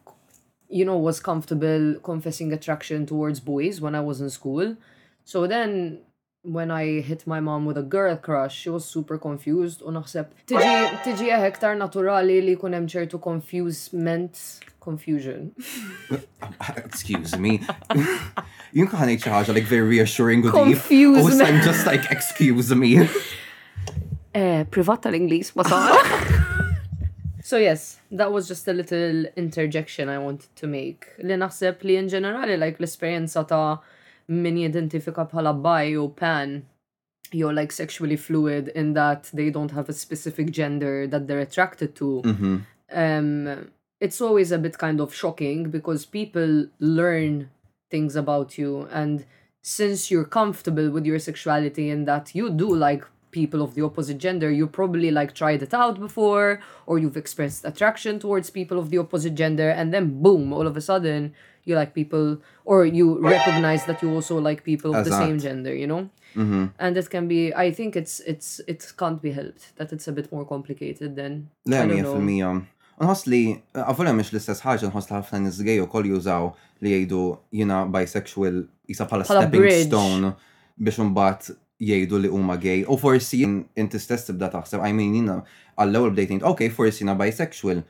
you know, was comfortable confessing attraction towards boys when I was in school. So then, When I hit my mom with a girl crush, she was super confused u naħseb tiġi tiġi eh iktar naturali li jkun hemm ċertu confusement, confusion. Excuse me. Jien kħan ngħid xi ħaġa like very reassuring u deep. Confused. U issa I'm just like excuse me. Eh, privat tal-Ingliż ma sar. So yes, that was just a little interjection I wanted to make. Li naħseb li in ġenerali like l-esperjenza ta' min jidentifika bħala bi u pan you're like sexually fluid in that they don't have a specific gender that they're attracted to. Mm-hmm. Um, it's always a bit kind of shocking because people learn things about you, and since you're comfortable with your sexuality and that you do like people of the opposite gender, you probably like tried it out before, or you've expressed attraction towards people of the opposite gender, and then boom, all of a sudden you like people or you recognize that you also like people of the same gender you know mm-hmm. and it can be i think it's it's it can't be helped that it's a bit more complicated than yeah, I don't know. Nħoss li, għavolja mux l-istess ħagġa, nħoss li ħafna nizgħej u koll jużaw li jgħidu jina bisexual jisa pala stepping stone biex unbat jgħidu li huma gay u forsi inti stess tibda taħseb I mean jiena għall-ewwel bdejt ngħid okay forsi jiena bisexual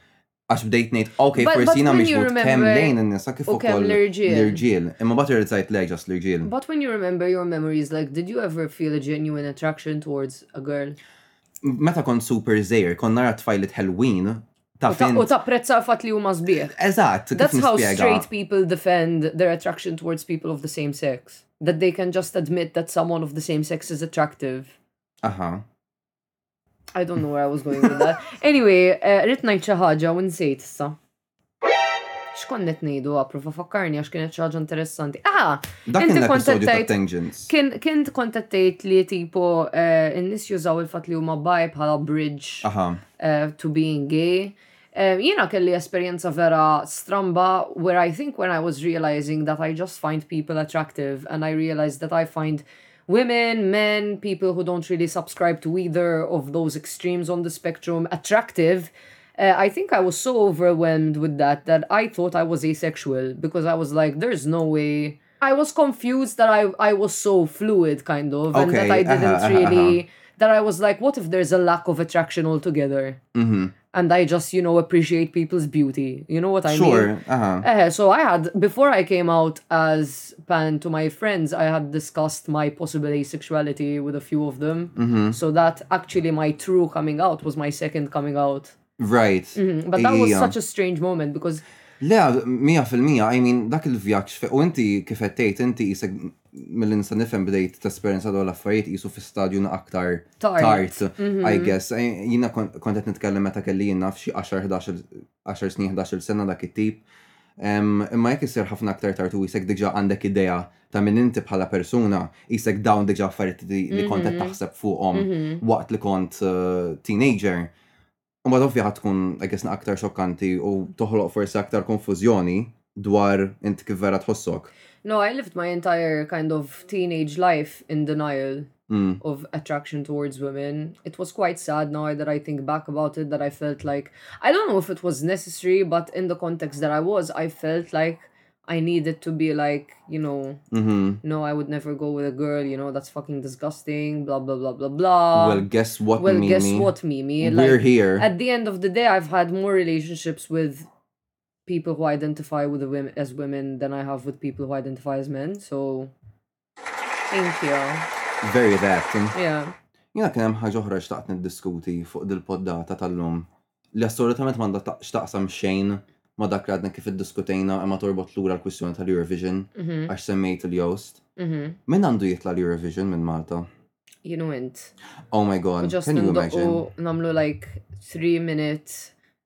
għax bdejt ngħid okay forsi jiena miġbud kemm lejn in-nisa kif ukoll l-irġiel. Imma mbagħad irrilizzajt le just l-irġiel. But when you remember your memories like did you ever feel a genuine attraction towards a girl? Meta kont super żgħir kont nara t-tfajliet ħelwin U tapprezza fatt li huma sbieħ. Eżatt. That's how straight people defend their attraction towards people of the same sex. That they can just admit that someone of the same sex is attractive. Aha. I don't know where I was going with that. Anyway, eh, rrit ngħid xi ħaġa u nsejt issa. X'konnet ngħidu approva fakkarni għax kienet xi ħaġa interessanti. Ah! Dak kien episodju ta' Tangents. Kien kien kontattejt li tipo eh, in-nies jużaw il-fatt li huma baj bħala bridge to being gay. Jiena kelli esperjenza vera stramba where I think when I was realizing that I just find people attractive and I realized that I find women, men, people who don't really subscribe to either of those extremes on the spectrum, attractive. Uh, I think I was so overwhelmed with that that I thought I was asexual because I was like, there's no way. I was confused that I, I was so fluid, kind of, okay, and that I uh-huh, didn't uh-huh, really. Uh-huh. That I was like, what if there's a lack of attraction altogether? Mm-hmm. and I just, you know, appreciate people's beauty. You know what I sure. mean? Sure. Uh-huh. Uh, so I had, before I came out as pan to my friends, I had discussed my possible asexuality with a few of them. Mm-hmm. So that actually my true coming out was my second coming out. Right. Mhm, but that was such a strange moment because Le, mija fil-mija, I mean, dak il-vjaċ, u inti kif għettejt, inti jisek mill-insa nifem bdejt t-esperienza daw l-affarijiet jisu fi stadju aktar tart, mhm. I guess. Eh, jina kontet nitkellem meta kelli jina fxie 10-11 snin 11 sena dak it-tip. Imma jek jisir ħafna aktar tart u jisek diġa għandek idea ta' minn inti bħala persuna, jisek dawn diġa affarijiet li kontet mhm. taħseb fuqom mhm. waqt li kont eh, teenager. Imbagħad ovvja ħad tkun I guess aktar xokkanti u toħloq forsi aktar konfużjoni dwar int kif vera tħossok. No, I lived my entire kind of teenage life in denial of attraction towards women. It was quite sad now that I think back about it that I felt like, I don't know if it was necessary but in the context that I was I felt like I needed to be like, you know, mm-hmm. no, I would never go with a girl, you know, that's fucking disgusting, blah, blah, blah, blah, blah. Well, guess what, Well, Mimi? guess what, Mimi? We're like, here. At the end of the day, I've had more relationships with people who identify with the women as women than I have with people who identify as men. So Thank you. Very that. Yeah. Jena kien hemm ħaġa oħra xtaqt niddiskuti fuq dil-poddata tal-lum li assolutament m'għandha xtaqsam xejn ma dak li għadna kif iddiskutejna imma torbot lura l-kwistjoni tal-Eurovision mhm. għax semmejt il-Jost. Mhm. Min għandu jitla l-Eurovision minn Malta? Jien u int. Oh my god, can you imagine? Namlu like 3 minutes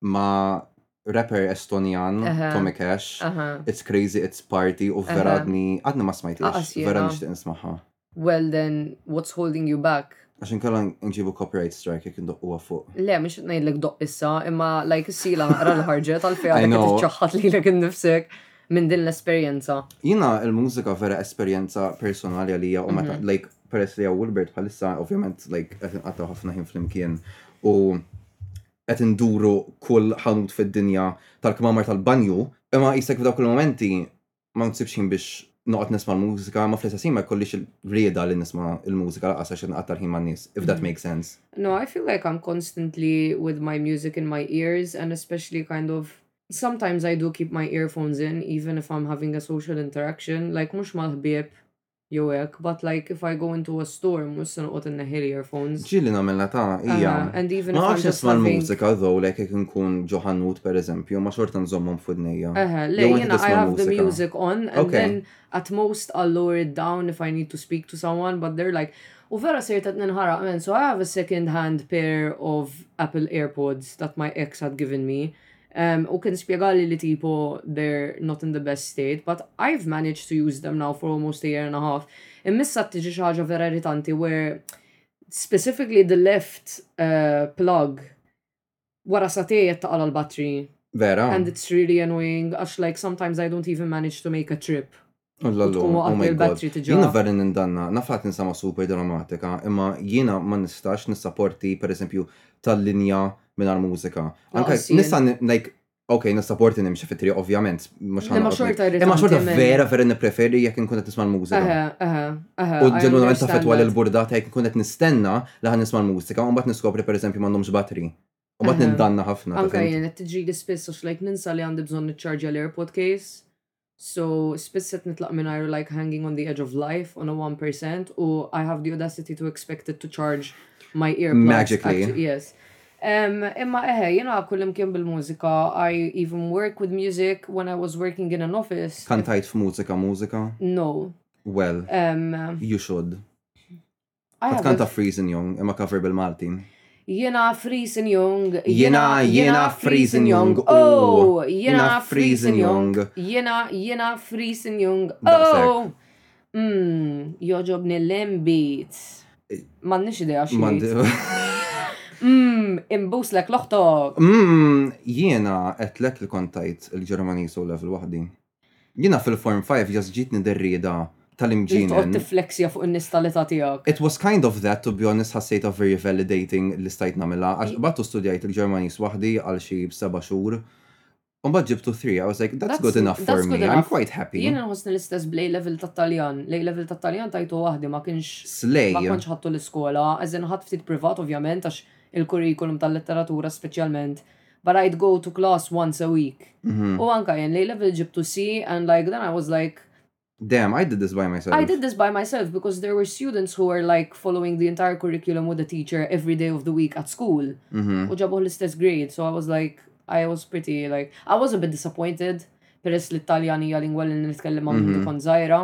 ma' rapper Estonjan, Aha. Tommy Cash, Aha. It's Crazy, It's Party, u vera Aha. għadni, għadni ma smajtlix, Laqas jiena. vera nixtieq nismaħħa. Well then, what's holding you back? Għax inkella nġibu copyright strike jekk indokkuha fuq. Le, mhux qed ngħidlek doqq issa, imma like is-sila naqra li ħarġet għal fejn I qed know. tiċċaħħad lilek innifsek minn din l-esperjenza. Jina il-mużika vera esperjenza personali għalija u meta, Mhm. like, peress li għaw Wilbert bħalissa, ovvjament, like, qed inqatta ħafna ħin flimkien u qed induru kull ħanut fid-dinja tal-kmamar tal-banju, imma qisek f'dawk il-mumenti ma nsibx ħin biex noqgħod nisma' l-mużika, imma fl-istess ħin ma jkollix il-rieda li nisma' l-mużika lanqas għax qed nqatta' l-ħin man-nies, if that makes sense. No, I feel like I'm constantly with my music in my ears and especially kind of sometimes I do keep my earphones in even if I'm having a social interaction, like mhux mal-ħbieb Jew hekk, but like if I go into a store mhux se noqgħod inneħħi l-earphones. Ġieli nagħmilha ta' hija. Ah, and even if Ma I'm nafx just nisma' having- l-mużika though like jekk inkun ġo ħanut pereżempju, ma xorta nżommhom f'widnejja. Eħe, le, Jew inti jiena I tisma' have the l-mużika. music on and Ok. then at most I'll lower it down if I need to speak to someone but they're like U vera sirt qed ninħaraq man so I have a second hand pair of Apple Airpods that my ex had given me Um, u kien spiegali li tipo they're not in the best state, but I've managed to use them now for almost a year and a half. Immissa tiġi xaġa vera irritanti where specifically the left uh, plug wara satej jettaqala l-battery. Vera. And it's really annoying għax like sometimes I don't even manage to make a trip. Tkunu oh anke l-battery tiġa. Jina vera nindanna, nafat ninsama super dramatika, imma jina ma nistax nissaporti per eżempju tal-linja minn mużika. Anke nista' like Ok, nissaporti nimxi fitri, ovvjament. Imma xorta Imma xorta vera vera nippreferi jekk nkun qed nisma' l-mużika. Eħe, eħe, eħe. U ġeneralment taffetwa l-burdata jekk nkun qed nistenna li ħan nisma' l-mużika, u mbagħad niskopri per eżempju m'għandhomx battery. U mbagħad nindanna ħafna. Anke jien qed tiġrili spiss għax like ninsa li għandi bżonn niċċarġja l-AirPod case. So, spiss qed nitlaq minn ajru like hanging on the edge of life on a one percent u I have the audacity to expect it to charge my earplugs. Magically. Actually, yes. Um, imma eħe, jena kullimkien bil-mużika, I even work with music when I was working in an office. Kantajt f'mużika mużika? No. Well, um, you should. Kont kanta Freezing Young, imma cover bil-Malti. Jena Freezing Young, jena, jena Freezing Young, oh, jena Freezing Young, jena, jena Freezing Young, oh. Mm, joġobni l-imbit. Mannix idea xmand. Mm, imbuslek loħtok. Mm, jena etlek li kontajt il-Ġermani so level wahdi. Jiena fil-Form Five just ġietni dir-rieda tal-imġienen. Irid toqgħod tifflexja fuq in-nies tal-età tiegħek. It was kind of that, to be honest ħassejtha very validating li stajt nagħmilha għax qbadt u studjajt il-Ġermaniż waħdi għal xi seba' xhur u mbagħad ġibt two three, I was like that's good enough for me, I'm quite happy. Jien inħossni l-istess bl-A Level tat-Taljan. L-A Level tat-Taljan tajtu waħdi ma kienx, ma kontx ħadtu l-iskola, as in ħadt ftit privat ovvjament għax il-curriculum tal-letteratura speċjalment but I'd go to class once a week. Mhm. U anka jen li level ġibtu C and like then I was like, Damn, I did this by myself. I did this by myself because there were students who were like following the entire curriculum with the teacher every day of the week at school. Mhm. U ġabu l-istess grade, so I was like, I was pretty like, I was a bit disappointed peress li t-Taljani lingwa li nitkellem għamlu mhm. kon zaħira.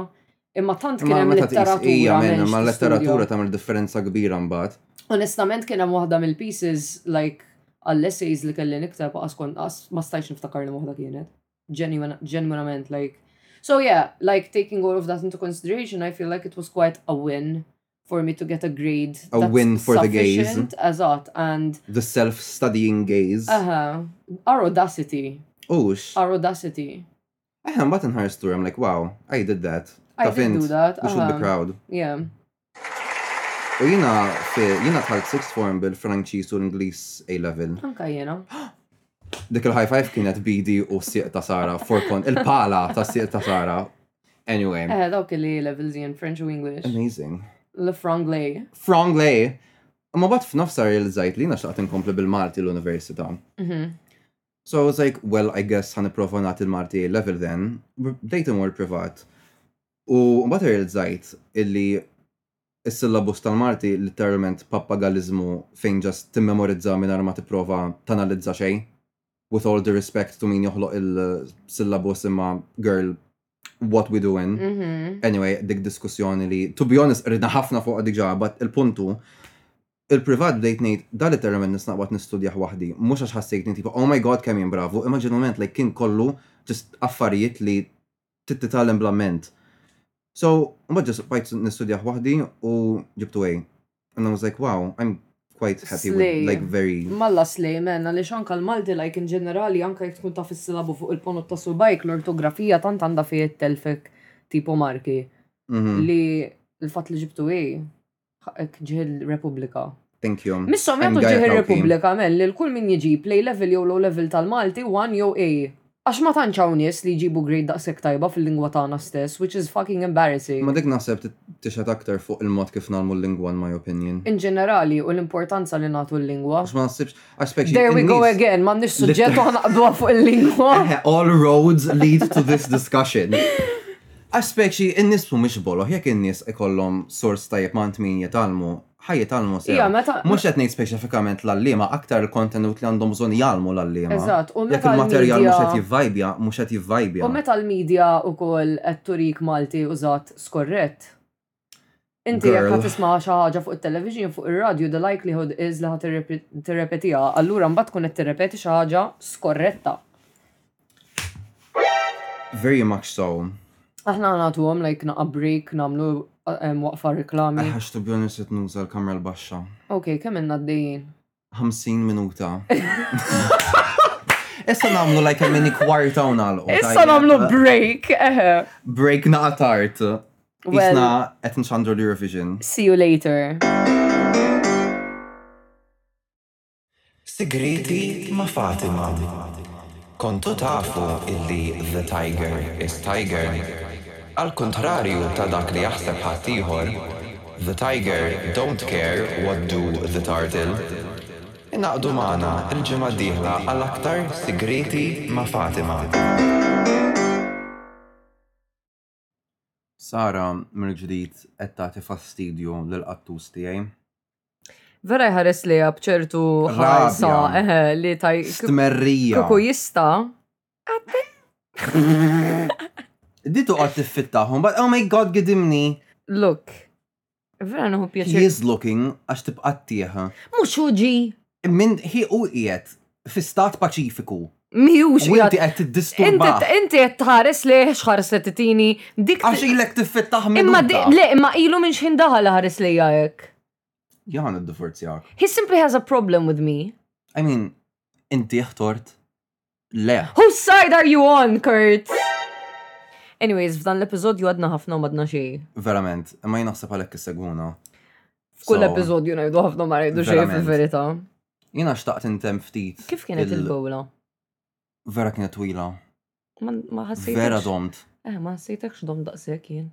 Imma tant kien hemm letteratura. Ija minn ma letteratura tagħmel differenza kbira mbagħad. Onestament kien hemm waħda mill-pieces like għall-essays li kelli nikteb qas kont qas ma stajtx niftakar li waħda kienet. Ġenwinament like. So yeah, like taking all of that into consideration, I feel like it was quite a win for me to get a grade. A win for the gaze. Eżatt, and. The self-studying gaze. Aha, our audacity. Ux. Our audacity. Eħe, mbagħad inħares lura I'm like, wow, I did that. I did do that. You should be proud. Yeah. U jina, jina tħalt sixth form bil-Franċis u l-Inglis A-level. Anka jena. Dik il-high five kienet bidi u s-sieq ta' Sara, forkon, il-pala ta' s-sieq ta' Sara. Anyway. Eh, dawk li levels in French u English. Amazing. Le franglais. Franglais. Ma bat f'nofsar il-żajt li naxtaqt inkompli bil-Malti l-Università. Mhm. So I was like, well, I guess ħan iprofa nagħti l-Malti level then. Bdejt imur privat. U mbagħad realizzajt illi is-syllabus tal-Malti literalment pappagalizmu fejn ġast timmemorizza mingħajr ma tipprova tanalizza xejn. With all the respect to min joħloq il-syllabus imma girl what we doing. Mm -hmm. Anyway, dik diskussjoni li, to be honest, ridna ħafna fuq diġa, but il-puntu, Il-privat bdejt ngħid, dan it-terrament nista' nqbad nistudjah waħdi, mhux għax ħassejtni tipo oh my God kemm jien bravu, imma ġenwinament like kien kollu just affarijiet li trid titgħallem bl-amment. So, imbagħad just bqajt nistudjah waħdi u ġibtu A. And I was like wow, I'm quite happy with Slay. like very. Malla slay man, għaliex anke l-Malti like in ġenerali anke jekk tkun taf is-silabu fuq il-ponot ta' subgħajk l-ortografija tant għandha fejn ittelfek tipo marki. Li l-fatt li ġibtu A. Hekk ġieħ il-Repubblika. Thank you. Missom I'm jagħtu Gaia ġieħ Tawqi. ir-Repubblika men lil kull min jiġi play level jew low level tal-Malti one jew A. Għax ma tantx hawn nies li jġibu grade daqshekk tajba fil-lingwa tagħna stess which is fucking embarrassing. Imma dik naħseb ti- tixhed aktar fuq il-mod kif ngħallmu l-lingwa in my opinion. In ġenerali u l-importanza li nagħtu l-lingwa. Għax ma naħsibx, għax specie There we go in-nies- again, m'għandniex suġġett u ħanaqbduha fuq il-lingwa. Eħe, all roads lead to this discussion. Għax speċi n-nies mhumiex boloh, jekk in-nies ikollhom sors tajjeb mant min jitgħallmu, ħa jitgħallmu sew. Mhux qed ngħid speċifikament l-għalliema, aktar il-kontenut li għandhom bżonn jgħallmu l-għalliema. Jekk il-materjal mhux qed jivvajbja, mhux qed jivvajbja. U meta l-media wkoll qed turik Malti użat skorrett, Inti jekk ħad tisma' xi ħaġa fuq it-television, fuq ir-radju, the likelihood is li ħad tirrepetiha, allura mbagħad tkun qed tirrepeti xi ħaġa skorretta. Very much so. Aħna nagħtuhom like naqa' break, nagħmlu waqfa reklami. Ħax to be honest qed nuża l-kamra l-baxxa. Ok, kemm inna għaddejjin? 50 minuta. Issa namlu like a mini kwarta u nalqu. Issa namlu break, eħe. Break na għatart. Isna qed nxandru l-Eurovision. See you later. Sigriti ma Fatima. Kontu tafu illi the tiger is tiger? Għal kuntrarju ta' dak li jaħseb ħaddieħor, the tiger don't care what do the turtle. Ingħaqdu magħna l-ġimgħa d-dieħla għal aktar Sigrieti ma' Fatima. Sara mill-ġdid qed tagħti fastidju lill-qattus tiegħi. Vera jħares li bċertu ħarsa li taj. Stmerrija. Kuku jista. Ditu għad tiffittaħum, but oh my god gidimni. Look, Vera nħu pjaċir. He is looking għax tibqa' tieħa. Mhux hu ġi. Min hi u qiegħed fi stat paċifiku. Miħux. U inti qed tiddisturba. Inti qed tħares li xħares li titini dik. Għax ilek tiffittaħ minn. Imma le, imma ilu minn xħin daħal ħares li jgħajek. Jaħan id-divorzjak. He simply has a problem with me. I mean, inti ħtort. Le. Whose side are you on, Kurt? Anyways, f'dan l-episodju għadna ħafna u madna xi. Verament, imma jinaħseb għalhekk issegwuna. F'kull So- episodju ngħidu ħafna ma ngħidu xejn Verament. fil-verità. Jiena xtaqt intem ftit. Kif kienet il- il-bowla? Vera kienet twila. Ma- Ma Vera ħassejtekx. domt. Eh, ma ħassejtekx dom daqshekk jien.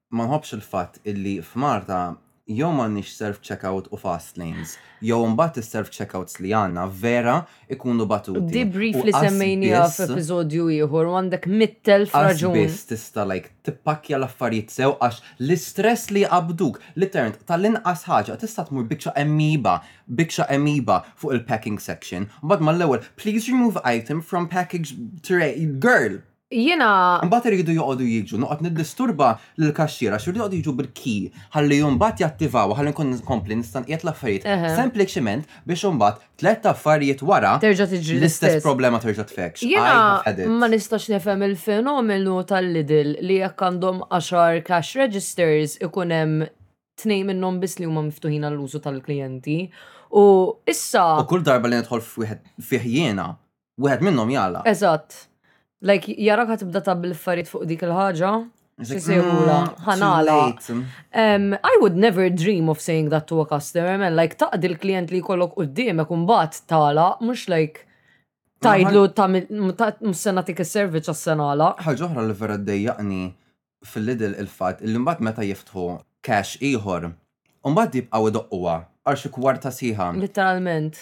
ma nħobbx il-fatt illi f'Malta jew m'għandniex self-checkout u fast lanes, jew imbagħad is-self-checkouts li għandna vera jkunu batuti. Debrief li semmejniha f'episodju ieħor u għandek mitt elf raġun. Qatt biss tista' like tippakkja l-affarijiet sew għax l-istress li jqabbduk li ternt tal-inqas ħaġa tista' tmur biċċa emiba, biċċa emiba fuq il-packing section, mbagħad mal-ewwel please remove item from package tray, girl! Jiena. Mbagħad iridu joqogħdu jiġu, noqgħod niddisturba lill-kaxxiera xi joqogħdu jiġu bil-ki ħalli mbagħad jattivaw ħalli nkun nkompli nista' nqiegħed l-affarijiet. Sempliċiment biex imbagħad tliet affarijiet wara terġa' tiġri l-istess problema terġa' tfekx. Jiena ma nistax nifhem il-fenomenu tal-Lidl li jekk għandhom għaxar cash registers ikun hemm tnejn minnhom biss li huma miftuħin għall-użu tal-klijenti u issa. U kull darba li nidħol f'wieħed fih jiena Wieħed minnhom jala. Eżatt. Like, jarak ħat tibda tabbil affarijiet fuq dik il-ħaġa. Xisirula, mm, ħanala. Um, I would never dream of saying that to a customer, man. Like, taqdi l-klient li kollok u d-dimek un bat tala, mux like, tajdlu ta' sena tik il-service għas senala. ħagħuħra li vera d-dejjaqni fil-lidl il-fat, il-limbat meta jiftħu cash iħor, un bat jibqaw id-doqwa, għarxi kwarta siħa. Literalment.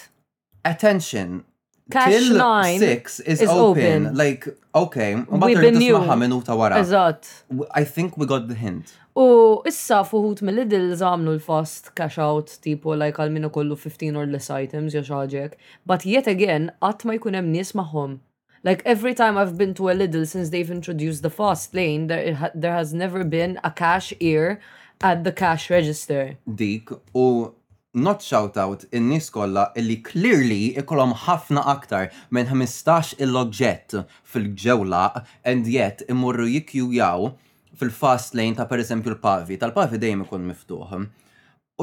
Attention, Cash till line 6 is, is open. open. Like, okay, We've mbagħad been irrid new. tismaħħa minuta wara. Eżatt. W- I think we got the hint. U issa fuħut mill-Lidl zamlu l-fast cash out tipo like għal minu kollu 15 or less items jew xi ħaġa hekk. But yet again, qatt ma jkun hemm nies magħhom. Like every time I've been to a Lidl since they've introduced the fast lane there, there has never been a cash ear at the cash register. Dik u not shout out in-nies kollha illi clearly ikollhom ħafna aktar minn 15 il oġġett fil-ġewlaq and yet imorru jikkjujaw fil-fast lane ta' per eżempju l-Pavi, tal-Pavi dejjem ikun miftuħ.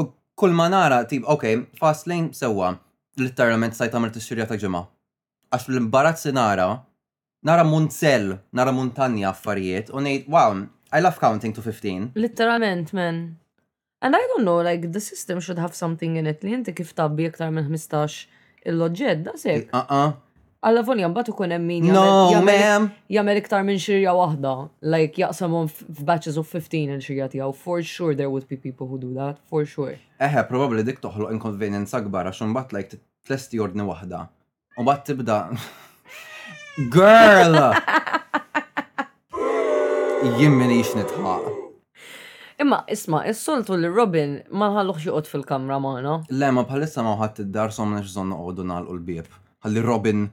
U kulma nara tip ok, fast lane sewwa, litteralment stajt għamilt ix-xirja ta' ġimgħa. għax l-imbarazz li nara, nara munzell, nara muntanja affarijiet, u ngħid, wow, I love counting to 15. Literalment, man. And I don't know, like, the system should have something in it li inti kif tabbi iktar minn 15 il-loġġed, da sekk. Uh-uh. Alla volja mbagħad ikun hemm min No, jagħmel- ma'am. jagħmel iktar minn xirja waħda, like jaqsamhom f- f'batches of 15 il-xirja tiegħu. For sure there would be people who do that, for sure. Eħe, probabli dik toħloq inconvenience akbar, għax imbagħad like tlesti ordni waħda. U bat tibda. Girl! Jien minix nitħaq. Imma isma, is-soltu li Robin ma nħalluħ joqgħod fil-kamra magħna. Le, ma bħalissa ma ħadd id-dar so ma bżonn noqogħdu nagħlqu l-bieb. Ħalli Robin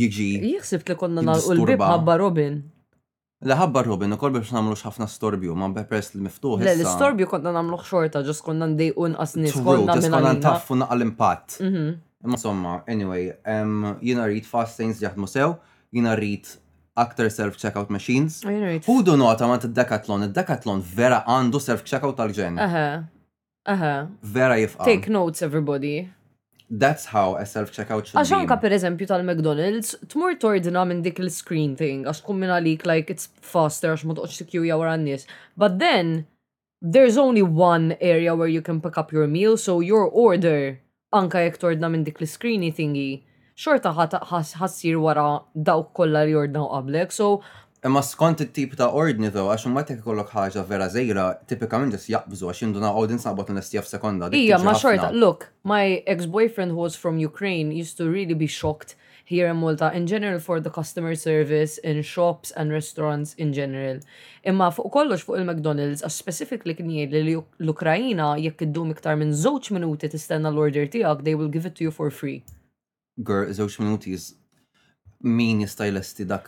jiġi. Jieħsibt li konna nagħlqu l-bieb ħabba Robin. Le ħabbar Robin ukoll biex ma nagħmlux ħafna storbju, ma peress li miftuħ issa. Le l-istorbju konna nagħmluh xorta, ġust konna ndejqu inqas nies. True, ġust konna ntaffu naqqa' l-impatt. Imma insomma, anyway, jiena rrid fast lanes li jaħdmu sew, jiena rrid aktar self checkout machines. Ħudu nota ma' tad-Decathlon, id-Decathlon vera għandu self checkout tal-ġenn. Eħe. Aha. Vera jifqa. Take notes everybody. That's how a self-checkout should Għax be. anka per eżempju tal-McDonald's, tmur tordna minn dik l-screen thing, għax tkun minn għalik like it's faster għax ma toqgħodx tikjuja wara n-nies. But then, there's only one area where you can pick up your meal, so your order anke jekk tordna minn dik l-iskrini thingy, xorta ħa ta' ħa ħa ssir wara dawk kollha li ordnaw qablek, so. Imma skont it-tip ta' ordni though, għax imbagħad jekk ikollok ħaġa vera żgħira, tipikament just jaqbżu għax jindunaw oh din saħbotna nlestiha f'sekonda, dik tiġri ħafna. Ija, ma xorta, look, my ex-boyfriend who was from Ukraine used to really be shocked here in Malta in general for the customer service in shops and restaurants in general. Imma fuq kollox fuq il-McDonald's għax specifically kien jgħidli li l-Ukraina jekk iddum iktar minn żewġ minuti tistenna l-order tiegħek they will give it to you for free. Girl, żewġ minuti is min jista' jlesti dak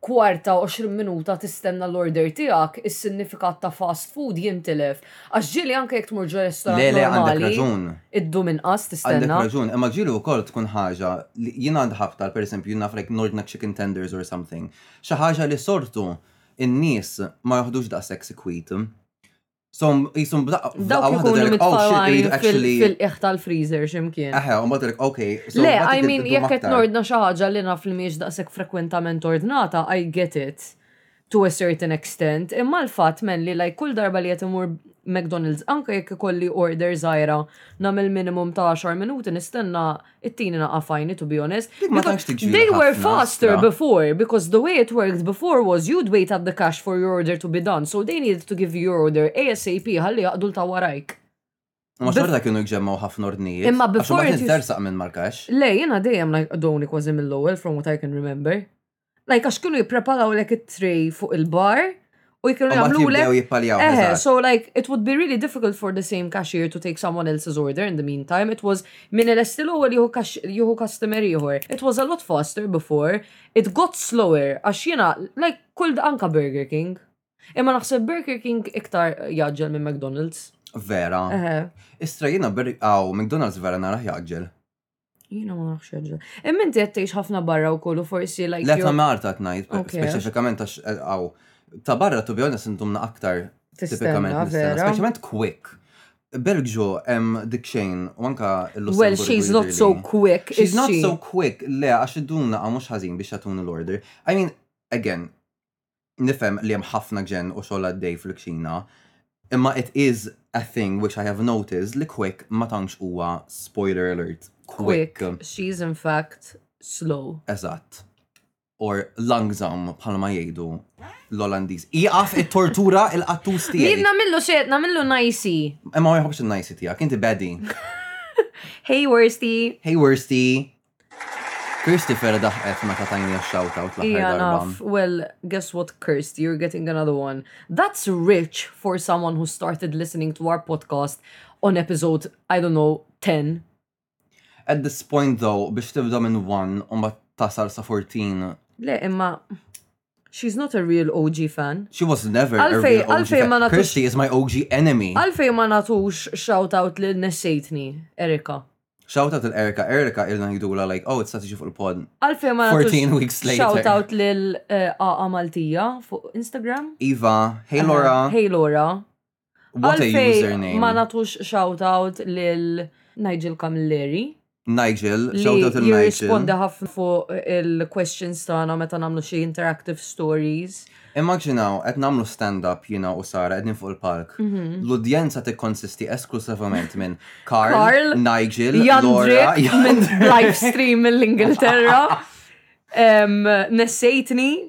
kwarta, 20 minuta tistenna l-order tiegħek, is-sinnifikat ta' fast food jintilef. Għax ġieli anke jekk tmur ġo restorant normali. Le, le, għandek raġun. Iddum inqas tistenna. Għandek raġun, imma ġieli wkoll tkun ħaġa li jien għandi ħabta, per eżempju, jien naf like nordna chicken tenders or something. Xi ħaġa li sortu n-nies ma joħdux daqshekk sikwit. Som, jisum b'daqqa. Dawk li kunu mitfawajn fil-qiegħ tal-freezer ximkien. Eħe, u mbagħad ok. Le, I mean, jekk qed nordna xi ħaġa li naf li mhijiex daqshekk frekwentament ordnata, I get it to a certain extent, imma l-fatt men li like kull darba li qed imur McDonald's anke jekk ikolli order żgħira nagħmel minimum ta' għaxar minuti nistenna it-tini naqa fajni to be honest. They were faster before because the way it worked before was you'd wait at the cash for your order to be done so they needed to give your order ASAP ħalli jaqdu ta' warajk. Ma xorta kienu jġemmaw ħafna ordnijiet. Imma before. Ma tersaq minn markax. Le, jena dejjem like doni kważi mill-ewwel from what I can remember. Like, għax kienu jippreparaw lek it-tray fuq il-bar u jkienu jagħmlu lek. jippaljaw. Eh, so like, it would be really difficult for the same cashier to take someone else's order in the meantime. It was min il-estil u juhu customer ieħor. It was a lot faster before. It got slower għax jina, like, kull anka Burger King. Imma naħseb Burger King iktar jaġġel minn McDonald's. Vera. Istra jina għaw McDonald's vera naraħ jaġġel. Jina ma nafx ġa. Imma inti qed tgħix ħafna barra wkoll u forsi like. Le ta' you're- Marta qed ngħid, Okay. speċifikament għax għaw. Ta' barra to be honest intumna aktar Tistenna, tipikament nistenna, vera. speċjalment quick. Bergġu hemm dik xejn u anka l Well, she's not so quick, is She's not she? so quick, le, għax id-duna għaw mux ħazin biex jatun l-order. I mean, again, Nifhem li hemm ħafna ġenn u xogħol għaddej fil-kċina, imma it is a thing which I have noticed li Quick ma tantx huwa, spoiler alert, quick. Quick, she is in fact slow. Eżatt. Or langżam bħalma jgħidu l-Olandiż. Ieqaf it-tortura il-qattus tiegħi. Li nagħmillu xi nagħmillu najsi. Imma ma jħobbx in-najsi tiegħek, inti bedi. Hey Worsty. Hey Worsty. Christopher daħqet meta tajni shout out l Yeah, Well, guess what, Kirst? You're getting another one. That's rich for someone who started listening to our podcast on episode, I don't know, 10. At this point, though, biex tibda minn 1 u tasal sa 14 Le, imma She's not a real OG fan. She was never a real OG fan. Christy is my OG enemy. Għalfej ma natux shout out li nessejtni, Erika. Shout out l-Erika. Erika ilna jidula like, oh, it's tiġi fuq il-pod. Għalfej ma natux 14 weeks later. Shout out l-AA eh, Maltija fuq Instagram. Iva, hey Laura. Hey Laura. What a Għalfej username. ma natux shout-out lil Nigel Camilleri. Nigel, Li shout out il Nigel. jirrispondi ħafna fuq il-questions tagħna meta nagħmlu xi interactive stories. Immaġinaw, qed nagħmlu stand-up jiena u Sara qegħdin fuq il-palk. Mhm. L-udjenza tikkonsisti esklusivament minn Karl, Karl, Nigel, Laura, Jandrik Jan- minn live stream mill-Ingilterra. Em, Nessejtni.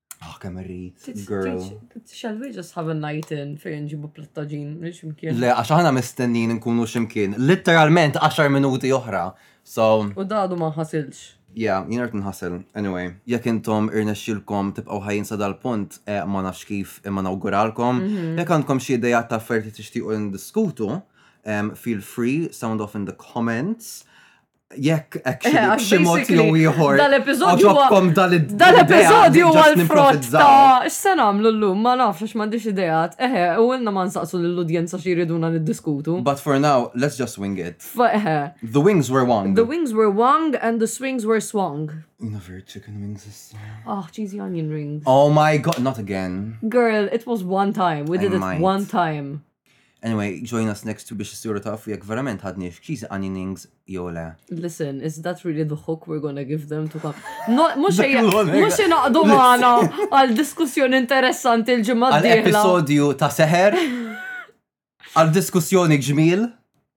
Ah, kemm irrid. Girl. Shall we just have a night in fejn ġibu plattaġin minn ximkien? Le, għax aħna mistennin nkunu ximkien. Literalment 10 minuti oħra. So. U dadu ma ħasilx. Ja, jien rrit nħasel. Anyway, jekk intom irnexxilkom tibqgħu ħajjin sa dal-punt, eh, ma nafx kif imma nawguralkom. Mhm. Jekk għandkom xi idea ta' affarijiet li tixtiequ ndiskutu, em, feel free, sound off in the comments. jekk actually eh, b'xi mod jew ieħor. Dal-episodju dal-episodju għal frott ta' x'se nagħmlu llum ma nafx għax m'għandix ideat. Eħe, u ilna ma nsaqsu lill-udjenza xi jriduna niddiskutu. But for now, let's just wing it. Eħe. The wings were wung. The wings were wung and the swings were swung. Never chicken wings is Oh, cheesy onion rings. Oh my god, not again. Girl, it was one time. We did it one time. Anyway, join us next week biex issiru tafu jekk verament ħadni f'ċiżi għaninings jew le. Listen, is that really the hook we're gonna give them to come? No, mux mux inaqdu maħna għal diskussjoni interessanti l-ġimma d-dihla. Episodju ta' seħer, għal diskussjoni ġmil.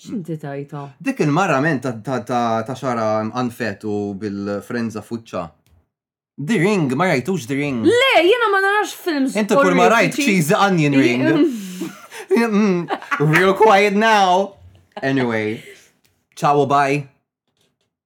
X'inti tajta? Dik il-mara men ta' xara anfet u bil-frenza fuċċa. The Ring, ma rajtux The Ring. Le, jiena ma narax films. Inti kull ma rajt cheese onion ring. Mm, real quiet now. Anyway, ciao bye.